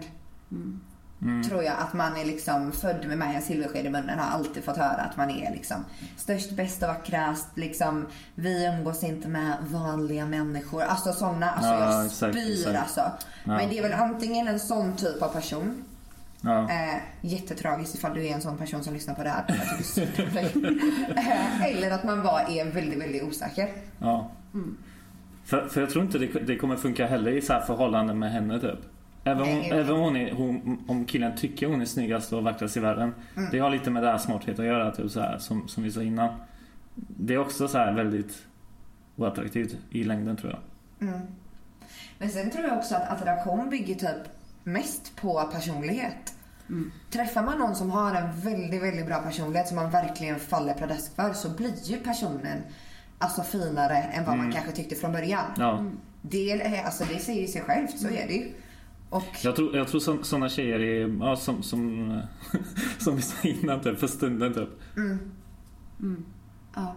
Mm. Tror jag att man är liksom född med mig en silversked i munnen har alltid fått höra att man är liksom störst, bäst och vackrast. Liksom, vi umgås inte med vanliga människor. Alltså sådana. Alltså Ja, jag exakt, spyr exakt. alltså. Men det är väl antingen en sån typ av person Ja. Eh, jättetragiskt ifall du är en sån person som lyssnar på det här. Dig. eh, eller att man bara är väldigt, väldigt osäker. ja. För, för jag tror inte det, det kommer funka heller i så här förhållanden med henne typ. Även, Nej, vet. även hon är, hon, om killen tycker hon är snyggast och vackrast i världen. Mm. Det har lite med det här smarthet att göra typ så här, som, som vi sa innan. Det är också så här väldigt oattraktivt i längden tror jag. Mm. Men sen tror jag också att attraktion bygger typ mest på personlighet. Mm. Träffar man någon som har en väldigt, väldigt bra personlighet som man verkligen faller pladask för så blir ju personen alltså finare än vad man Mm. kanske tyckte från början. Ja. Det, är, alltså, det säger ju sig självt, så är det ju. Och Jag tror, jag tror sådana tjejer är, ja, som, som, som vi sa innan typ, för stunden typ. mm, Mm. ja.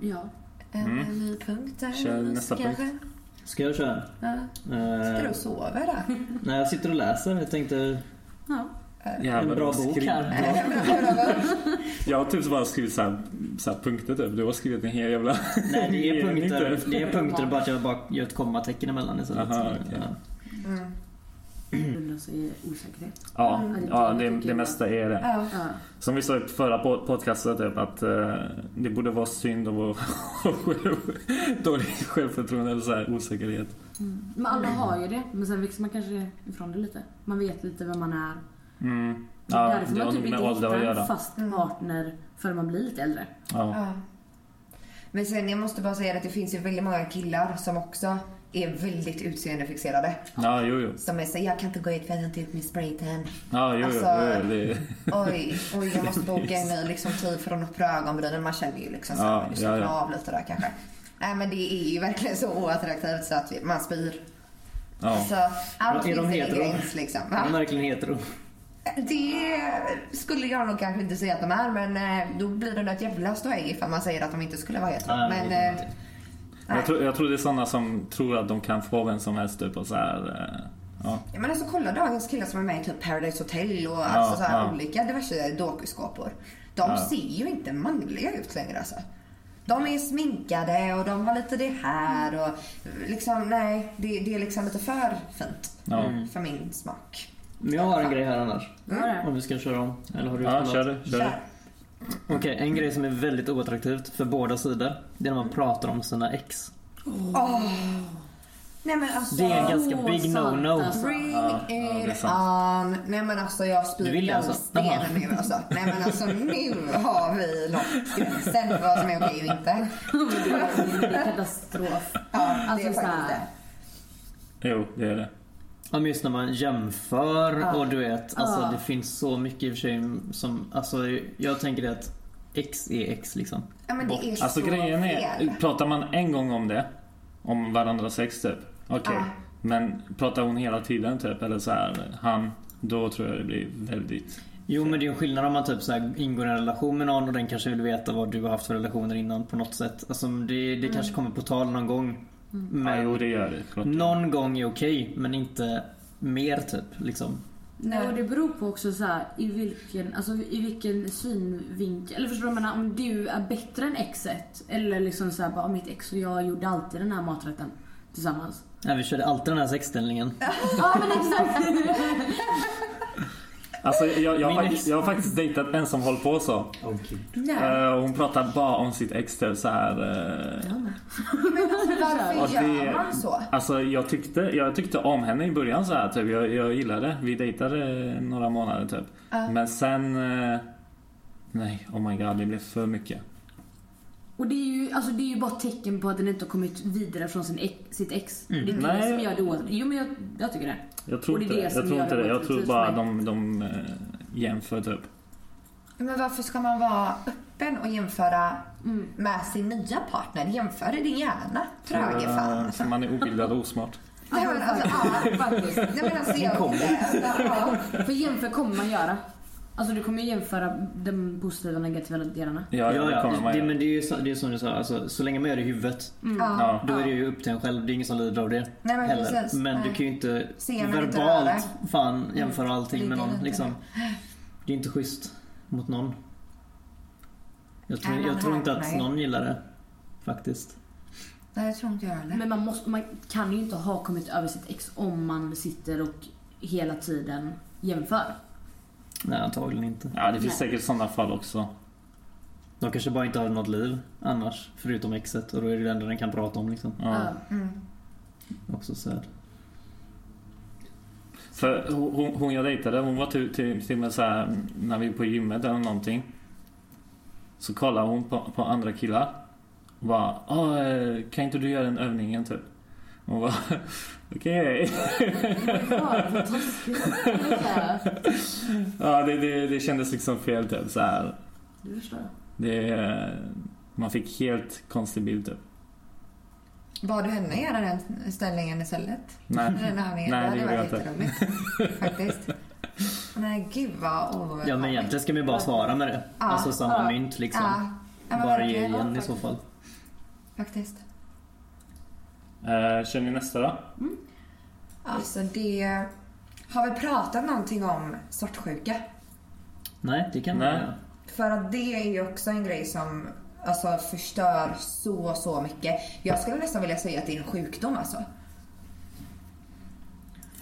Ja. En Mm. ny punkt där. Kör nästa kanske. Ska jag köra? Ja. Sitter du Eh, och sover där? nej, jag sitter och läser. Jag tänkte ja. Jävlar, en bra bok här. Jag har typ bara skrivit så här, så här punkter typ. Du har skrivit en hel jävla... Nej, det är punkter. Det är punkter bara att jag bara gör ett kommatecken emellan istället. Aha, okej. Ja. Mm. Grunda sig i osäkerhet. Ja, Mm. ja det, det mesta är det. Ja. Som vi sa i förra po- podcastet typ att eh, det borde vara synd och vara dålig självförtroende eller så här osäkerhet. Mm. Men alla har ju det. Men sen växer man kanske ifrån det lite. Man vet lite vem man är. Mm. Ja, Ja, Därför det man typ inte att hittar en fast Mm. partner förrän man blir lite äldre. Ja. Ja. Men sen jag måste bara säga att det finns ju väldigt många killar som också är väldigt utseendefixerade. ja, jo, jo. Som är så jag kan inte gå ut för att jag inte ut min spraytan. Ja, jo, jo. Alltså- jo, det, Oj, oj, jag måste boka en ny liksom, tid för att nå upp ögonbrynen. Man känner ju liksom så Ja, här, du ja, slappnar ja. av lite där kanske. Nej men det är ju verkligen så oattraktivt så att man spyr. ja. Så allt Är de finns en hetero? gräns liksom. Är de Va? verkligen hetero? Det skulle jag nog kanske inte säga att de är men eh, då blir det nog ett jävla ståhej ifall man säger att de inte skulle vara hetero. Nej, men Jag, tror, jag tror det är sådana som tror att de kan få vem som helst typ och så här. eh, Ja. Ja, men alltså kolla dagens killar som är med i typ Paradise Hotel och alltså, så här, ja. olika diverse dokuskåpor. De Ja. ser ju inte manliga ut längre alltså. De är sminkade och de har lite det här och liksom nej, det, det är liksom lite för fint Ja. Mm. för min smak. Men jag har en grej här annars. Mm. Om vi ska köra om. Eller har du ja, något? kör du. Kör. Kör. Okej, en grej som är väldigt oattraktivt för båda sidor. Det är när man pratar om sina ex. Åh. Nej men alltså. Det är en ganska Åh, big no-no. alltså. Bring Ja, ja, är it sant. on. Nej men alltså jag spyr vill alltså? sten Jaha. nu alltså. Nej men alltså nu har vi nått gränsen för vad som är okej och inte. Det är katastrof. Ja, Alltså det är så faktiskt här. det. Jo, det är det. Ja men just när man jämför Ja. och du vet, alltså Ja. det finns så mycket i och för sig som, alltså jag tänker att X är X liksom. Ja men det är Alltså så grejen är, fel. pratar man en gång om det, om varandras sex typ, okej. Ja. Men pratar hon hela tiden typ, eller så här, han, då tror jag det blir väldigt... Jo men det är ju en skillnad om man typ så här ingår i en relation med någon och den kanske vill veta vad du har haft för relationer innan på något sätt. Alltså det, det kanske kommer på tal någon gång. Ja, Men jo, det gör det. Klart. någon gång är okej men inte mer typ liksom. Nej, och det beror på också så här, i vilken, alltså, i vilken synvinkel. Eller förstår du vad jag menar? Om du är bättre än exet. Eller liksom så här, bara, mitt ex och jag gjorde alltid den här maträtten tillsammans. Nej, vi körde alltid den här sexställningen. Ja men exakt! Alltså jag, jag, har faktiskt, jag har faktiskt dejtat en som håller på så. Nej. Eh, och hon pratar bara om sitt ex typ, så här. eh, Men alltså, varför det- gör man så? Alltså jag tyckte, jag tyckte om henne i början så här, typ. jag, jag gillade Vi dejtade några månader typ. Ja. Men sen... eh, Nej, oh my god, det blev för mycket. Och det är, ju, alltså, det är ju bara ett tecken på att den inte har kommit vidare från sin ex, sitt ex. Mm. Det är det Nej. som gör det oattraktivt. Jo men jag, jag tycker det. Jag tror det inte det det. Jag tror inte det det. Jag tror bara de, de eh, jämför typ. Men varför ska man vara öppen och jämföra Mm. med sin nya partner? Jämför det gärna. Tröge fan. För man är obildad och osmart. Nej men alltså, ja, faktiskt. Nej men alltså jag Kom. ja. För jämför kommer man göra. Alltså du kommer ju jämföra de positiva och negativa delarna. Ja, ja, Ja, det ja. kommer man Det, men det är ju så, det är som du sa, alltså, så länge man gör det i huvudet. Ja. Ja. Då är det ju upp till en själv. Det är ingen som lider av det Nej, men heller. precis. Men Nej. du kan ju inte Se men inte röra. verbalt fan jämföra allting med Ligga någon. Liksom. Det är inte schysst mot någon. Jag tror, jag tror inte att någon gillar det. Faktiskt. Nej jag tror inte jag heller. Men man, måste, man kan ju inte ha kommit över sitt ex om man sitter och hela tiden jämför. Nej, antagligen inte. Ja, det finns Nej. säkert sådana fall också. De kanske bara inte har något liv annars, förutom exet. Och då är det det enda den kan prata om liksom. Ja. Mm. Också sad. För hon, hon jag dejtade, hon var till, till, till med så här, när vi är på gymmet eller någonting. Så kollar hon på, på andra killar. Och bara, "Ah, eh, kan inte du göra den övningen typ? Hon bara, okej. Ja. Det det, det, det kändes liksom fel typ så här. Förstår. Det, man fick helt konstig bild typ. Bad du henne göra den ställningen istället? Nej, Den övningen? Nej, det det gjorde jag inte. Faktiskt. Nej, gud vad oh, Ja men egentligen ska man ju bara svara med det. Ja, Alltså samma ja. mynt liksom. Ja, bara ge igen i så fall. Faktiskt. Eh, kör ni nästa då? Alltså det... Har vi pratat någonting om svartsjuka? Nej, det kan man Nej. göra. För att det är ju också en grej som alltså, förstör så, så mycket. Jag skulle nästan vilja säga att det är en sjukdom alltså.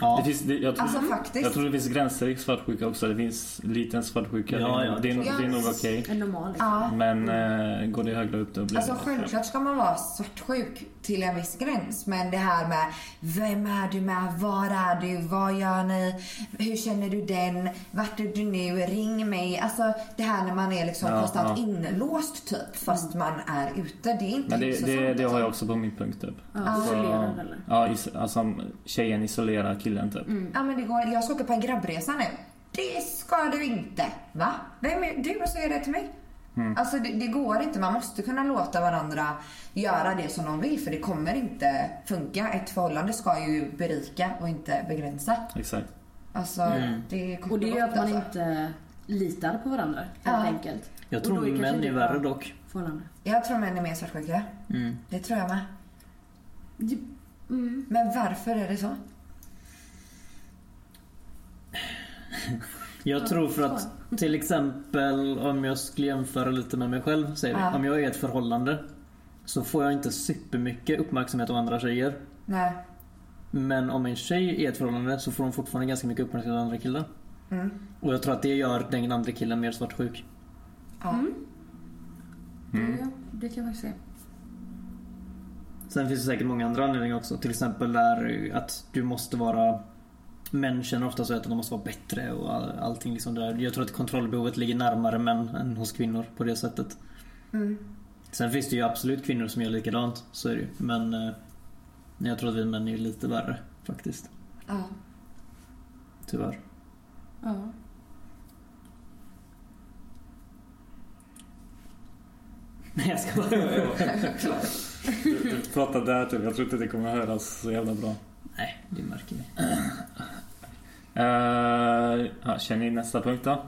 Ja. Det finns, det, jag, tror, Alltså faktiskt. jag tror det finns gränser i svartsjuka också. Det finns liten svartsjuka. Ja, det, ja. det, är, Ja. det är nog okej. Normal liksom. Ja. Men eh, går det högre upp då blir Alltså det... självklart ska man vara svartsjuk till en viss gräns. Men det här med vem är du med? Var är du? Vad gör ni? Hur känner du den? Vart är du nu? Ring mig. Alltså det här när man är liksom Ja, konstant ja. inlåst typ fast man är ute. Det är inte Men det, hälsosamt, det, det har alltså. jag också på min punkt typ. Ja, isolerad eller? Ja, is, alltså tjejen isolerar killen typ. Ja men det går, jag ska åka på en grabbresa nu. Det ska du inte. Va? Vem är du och säger det till mig? Alltså det, det går inte. Man måste kunna låta varandra göra det som de vill för det kommer inte funka. Ett förhållande ska ju berika och inte begränsa. Exakt. Alltså det är kort Och det gör att man alltså. inte litar på varandra helt Ja. enkelt. Jag tror kanske män är värre dock. Förhållande. Jag tror män är mer svartsjuka. Mm. Det tror jag med. Mm. Men varför är det så? Jag tror för att till exempel om jag skulle jämföra lite med mig själv. Säger vi. Ja. Om jag är i ett förhållande så får jag inte supermycket uppmärksamhet av andra tjejer. Nej. Men om en tjej är i ett förhållande så får hon fortfarande ganska mycket uppmärksamhet av andra killar. Mm. Och jag tror att det gör den andra killen mer svartsjuk. Ja. Det, det kan jag faktiskt se. Sen finns det säkert många andra anledningar också. Till exempel där att du måste vara Män känner ofta så att de måste vara bättre och all, allting liksom där. Jag tror att kontrollbehovet ligger närmare män än hos kvinnor på det sättet. Mm. Sen finns det ju absolut kvinnor som gör likadant. Så är det ju. Men eh, jag tror att vi män är lite värre faktiskt. Ja. Tyvärr. Ja. Nej jag ska bara... Du, du pratar där typ. Jag tror inte det kommer höras så jävla bra. Nej, det märker vi. Uh, ja, känner ni nästa punkt då?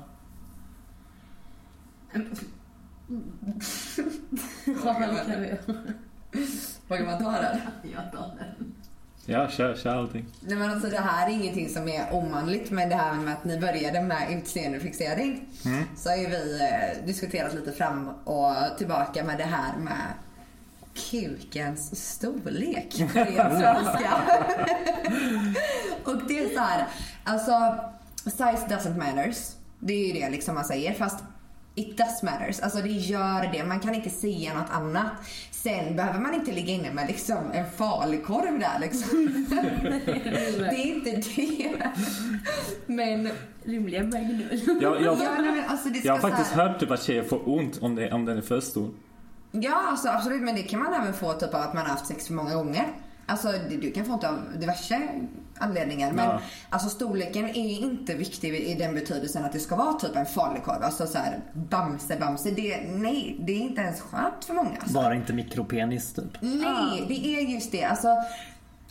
Vågar man ta den? Jag tar den. Ja, kör, kör allting. Nej men alltså det här är ingenting som är omanligt men det här med att ni började med utseendefixering. Så har ju vi eh, diskuterat lite fram och tillbaka med det här med kukens storlek på ren svenska. och det är så här, alltså size doesn't matters. Det är ju det liksom man säger fast It does matters. Alltså det gör det. Man kan inte säga något annat. Sen behöver man inte ligga inne med liksom en falukorv där liksom. det är inte det. Men Rimligen Magnum. Jag, jag, ja, nej, men alltså jag har faktiskt här, hört typ att tjejer får ont om, det, om den är för stor. Ja, alltså absolut. Men det kan man även få typ av att man har haft sex för många gånger. Alltså det, du kan få ont av diverse anledningar. Men Ja. alltså storleken är inte viktig i den betydelsen att det ska vara typ en falukorv. Alltså så här bamse bamse. Det, nej, det är inte ens skönt för många. Alltså. Bara inte mikropenis typ. Nej, det är just det. Alltså,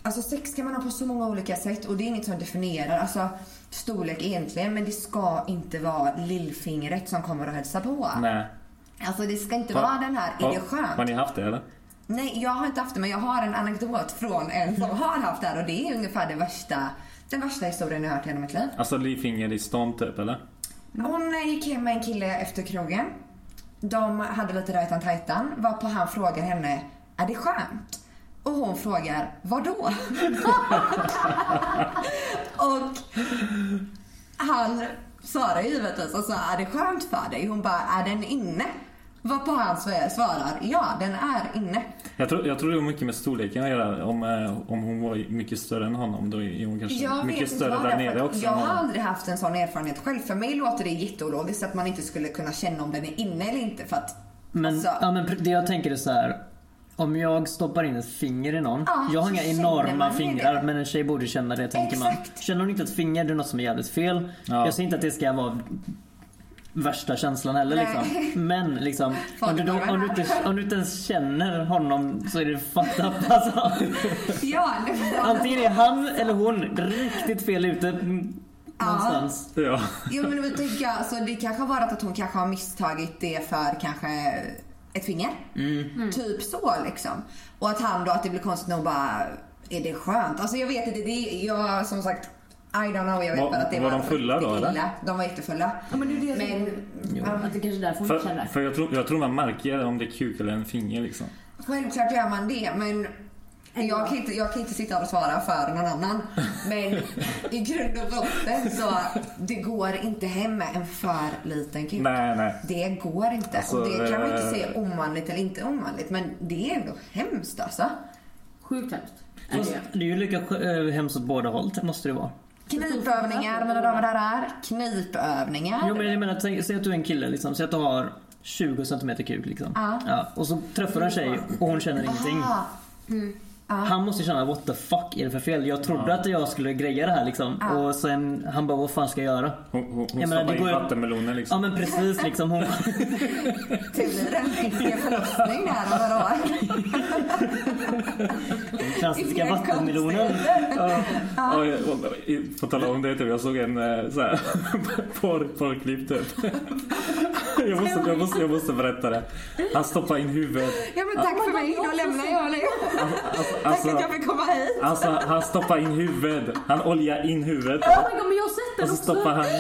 alltså sex kan man ha på så många olika sätt och det är inget som definierar alltså, storlek egentligen. Men det ska inte vara lillfingret som kommer och hälsa på. Nej. Alltså det ska inte Va- vara den här, är det skönt? har ni haft det eller? Nej, jag har inte haft det men jag har en anekdot från en som har haft det här och det är ungefär det värsta, den värsta historien jag har hört genom mitt liv. Alltså livfinger i stånd typ eller? Hon eh, gick hem med en kille efter krogen. De hade lite rajtan tajtan varpå han frågar henne, är det skönt? Och hon frågar, vadå? och han svarar givetvis och sa, är det skönt för dig? Hon bara, är den inne? Varpå han svar- svarar ja, den är inne. Jag tror, jag tror det har mycket med storleken att göra. Om, eh, om hon var mycket större än honom då är hon kanske Jag mycket större vad där nere också. Jag har aldrig haft en sån erfarenhet själv. För mig låter det jätteologiskt att man inte skulle kunna känna om den är inne eller inte. För att, Men, alltså, ja, men det jag tänker är så här. Om jag stoppar in ett finger i någon. Ja, jag har inga enorma man fingrar det. men en tjej borde känna det tänker man. Exakt. Känner hon inte ett finger det är något som är jävligt fel. Ja. Jag säger inte att det ska vara värsta känslan heller Nej. liksom. Men liksom. Om du, då, om, du inte, om du inte ens känner honom så är det fucked up alltså. ja, det, Antingen är han eller hon riktigt fel ute någonstans. Ja. Jo men då tänker jag, alltså, det kanske har varit att hon kanske har misstagit det för kanske ett finger. Typ så liksom. Och att han då, att det blir konstigt nog bara, är det skönt? Alltså jag vet inte, det är, jag som sagt, I don't know, jag vet Var- bara att det var var de fulla då, eller? illa. De var jättefulla. Ja, men det är det Men ja, Att det kanske är därför För, för jag, tror, jag tror man märker om det är kuk eller en finger liksom. självklart gör man det men jag kan, inte, jag kan inte sitta och svara för någon annan. Men i grund och botten så det går inte hem med en för liten kuk. Nej, nej. Det går inte. Alltså, och det kan man inte eh, se omanligt eller inte omanligt. Men det är ändå hemskt alltså. Sjukt hemskt. Fast det. är ju lika äh, hemskt åt båda håll måste det vara. Knipövningar mina damer och herrar. Knipövningar. Jo men jag menar, tänk- säg att du är en kille liksom, säg att du har 20 cm kuk liksom. Ja. och så träffar du en tjej och hon känner ingenting. Aha. Han måste känna what the fuck är det för fel? Jag trodde att jag skulle greja det här liksom. Och sen han bara vad fan ska jag göra? Hon, hon, hon menar, stoppar det in ju- vattenmeloner Ja liksom. men precis liksom. Hon, Det blir en förlossning där om några år. den klassiska vattenmelonen. Ja, i- På tal om det, typ, jag såg en eh, så här, porr, porrklipp typ. Jag måste, jag, måste, jag måste berätta det. Han stoppar in huvudet. Ja men tack för mig. Då lämnar jag nu. Alltså, Tack alltså, att jag fick komma hit. alltså, han stoppar in huvudet. Han oljar in huvudet. Oh my god men jag har sett den Och så också. stoppar han...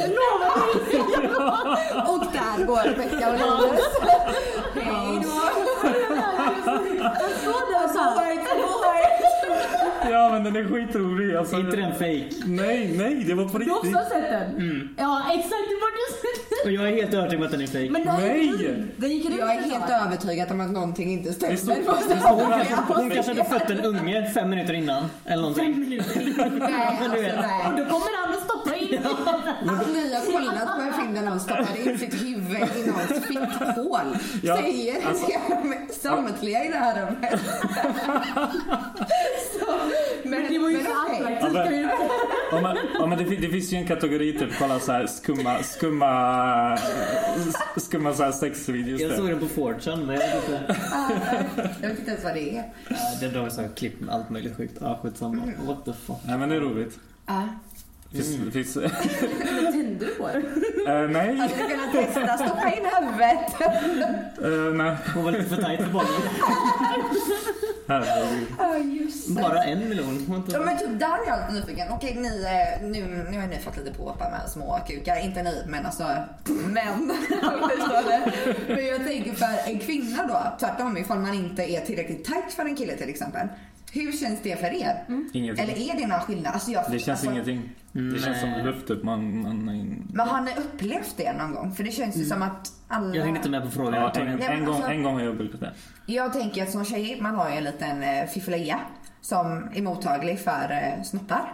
Och där går Rebecka och Linus. Hej då. Jag står där såhär. Ja men den är skitrolig. Alltså, Är inte den fake? Nej, nej, det var på Du har också riktigt. sett den? Ja exakt, det var du sett Och jag är helt övertygad om att den är fake. Men den Nej. Den gick runt Jag är helt tag. övertygad om att någonting inte stämmer. stod- Hon hon kanske hade fött en unge fem minuter innan. Eller någonting. Fem minuter. Nej, alltså, nej. Och då kommer han och stoppar in. Ni har kollat på en film där någon stoppade in sitt huvud i någons fitthål. Ja, Säger alltså- samtliga i det här rummet. Men, Det var ju men så attraktivt. Ja, men, ja, men det, det finns ju en kategori typ, kolla så här skumma, skumma, skumma så här sexvideos. Jag såg den på 4chan men jag vet inte. Jag vet inte ens vad det är. Ja, Det drar så här klipp med allt möjligt sjukt. Ja, skitsamma. What the fuck. Nej men det är roligt. Ja. Finns, Mm. finns, Tände du på eh, nej, Hade du kunnat testa stoppa in huvudet? eh, nej. Hon var lite för tajt för bollen. Herregud. Ja. Bara en miljon. Inte- Ja men typ där är jag lite nyfiken. Okej ni, eh, nu, nu har ni fått lite påpar med små kukar. Inte ni men alltså män. Men jag tänker för en kvinna då, tvärtom ifall man inte är tillräckligt tight för en kille till exempel. Hur känns det för er? Ingenting. Eller är det någon skillnad? Alltså jag, Det känns alltså, ingenting. Det känns som luft typ. Man, man, Men har ni upplevt det någon gång? För det känns ju som att alla... Jag hängde inte med på frågan. ja, en. Nej, en, gång, alltså- en gång har jag upplevt det. Jag tänker att som tjej, man har ju en liten eh, fiffileja som är mottaglig för eh, snoppar.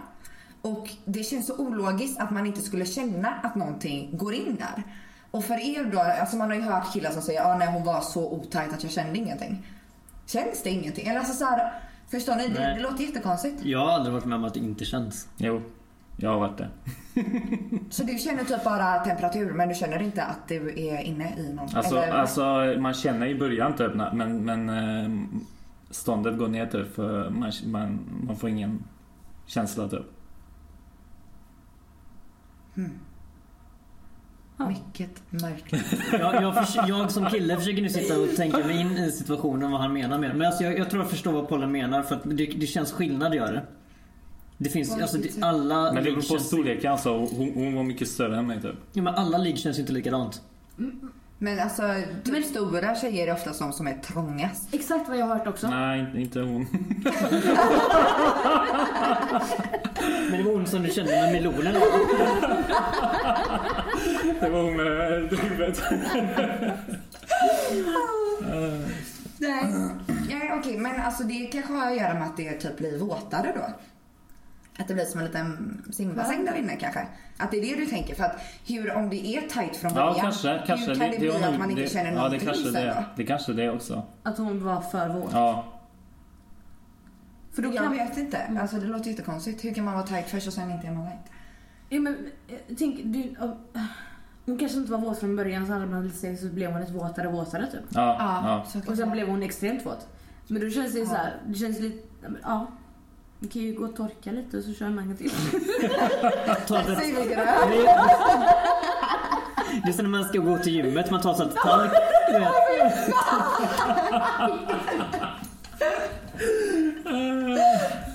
Och det känns så ologiskt att man inte skulle känna att någonting går in där. Och för er då, alltså man har ju hört killar som säger att ah, nej hon var så otajt att jag kände ingenting. Känns det ingenting? Eller alltså så här, förstår ni? Det, det låter jättekonstigt. Jag har aldrig varit med om att det inte känns. Jo, jag har varit det. Så du känner typ bara temperatur men du känner inte att du är inne i någon? Alltså, eller? alltså man känner i början typ men, men eh, ståndet går ner typ för man, man, man får ingen känsla typ. Mycket märkligt. Jag, jag, förs- jag som kille försöker nu sitta och tänka mig in i situationen vad han menar med det. Men alltså jag, jag tror jag förstår vad Pollen menar för att det, det känns skillnad gör det. Det finns, alltså det, alla Men det beror på känns, storleken alltså. Hon, hon var mycket större än mig typ. ja, men alla ligg känns ju inte likadant. Men alltså typ Men- stora tjejer är ofta de som är trångast. Exakt vad jag har hört också. Nej, inte- inte hon. Men det var hon som du kände med melonen. Det var hon med huvudet. Nej, ja, okej, men alltså det kanske har att göra med att det typ blir våtare då. Att det blir som en liten simbassäng där inne kanske. Att det är det du tänker. För att hur, om det är tight från början, Ja, kanske. kanske hur kan det, bli var att man inte det, känner Ja, det kanske sen det. då? Det kanske det också. Att hon var för våt. Ja. För då Jag kan... vet inte. Alltså det låter jättekonstigt. Hur kan man vara tight först och sen inte är man tight? Ja, men, eh, tänk, du, ja, hon kanske inte var våt från början så hade man lite sex så blev hon lite våtare och våtare typ. Ja. Ja, ja. Och sen det blev hon extremt våt. Men då känns det ju så här, det känns lite, ja, men, ja. Vi kan ju gå och torka lite och så kör man en till. Det är. som när man ska gå till gymmet, man tar så lite talk.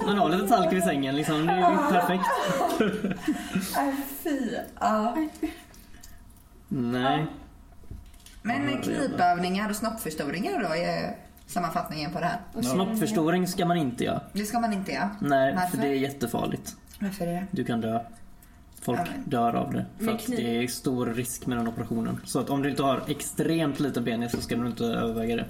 Man har lite talk vid sängen liksom, det är ju perfekt. Nej, fy. Ja. Nej. Men knipövningar och snoppförstoringar då är sammanfattningen på det här. Snoppförstoring ska man inte göra. Det ska man inte göra. Nej, Varför? för det är jättefarligt. Varför det? Du kan dö. Folk Ja, dör av det. För att det är stor risk med den operationen. Så att om du inte har extremt liten penis så ska du inte överväga det.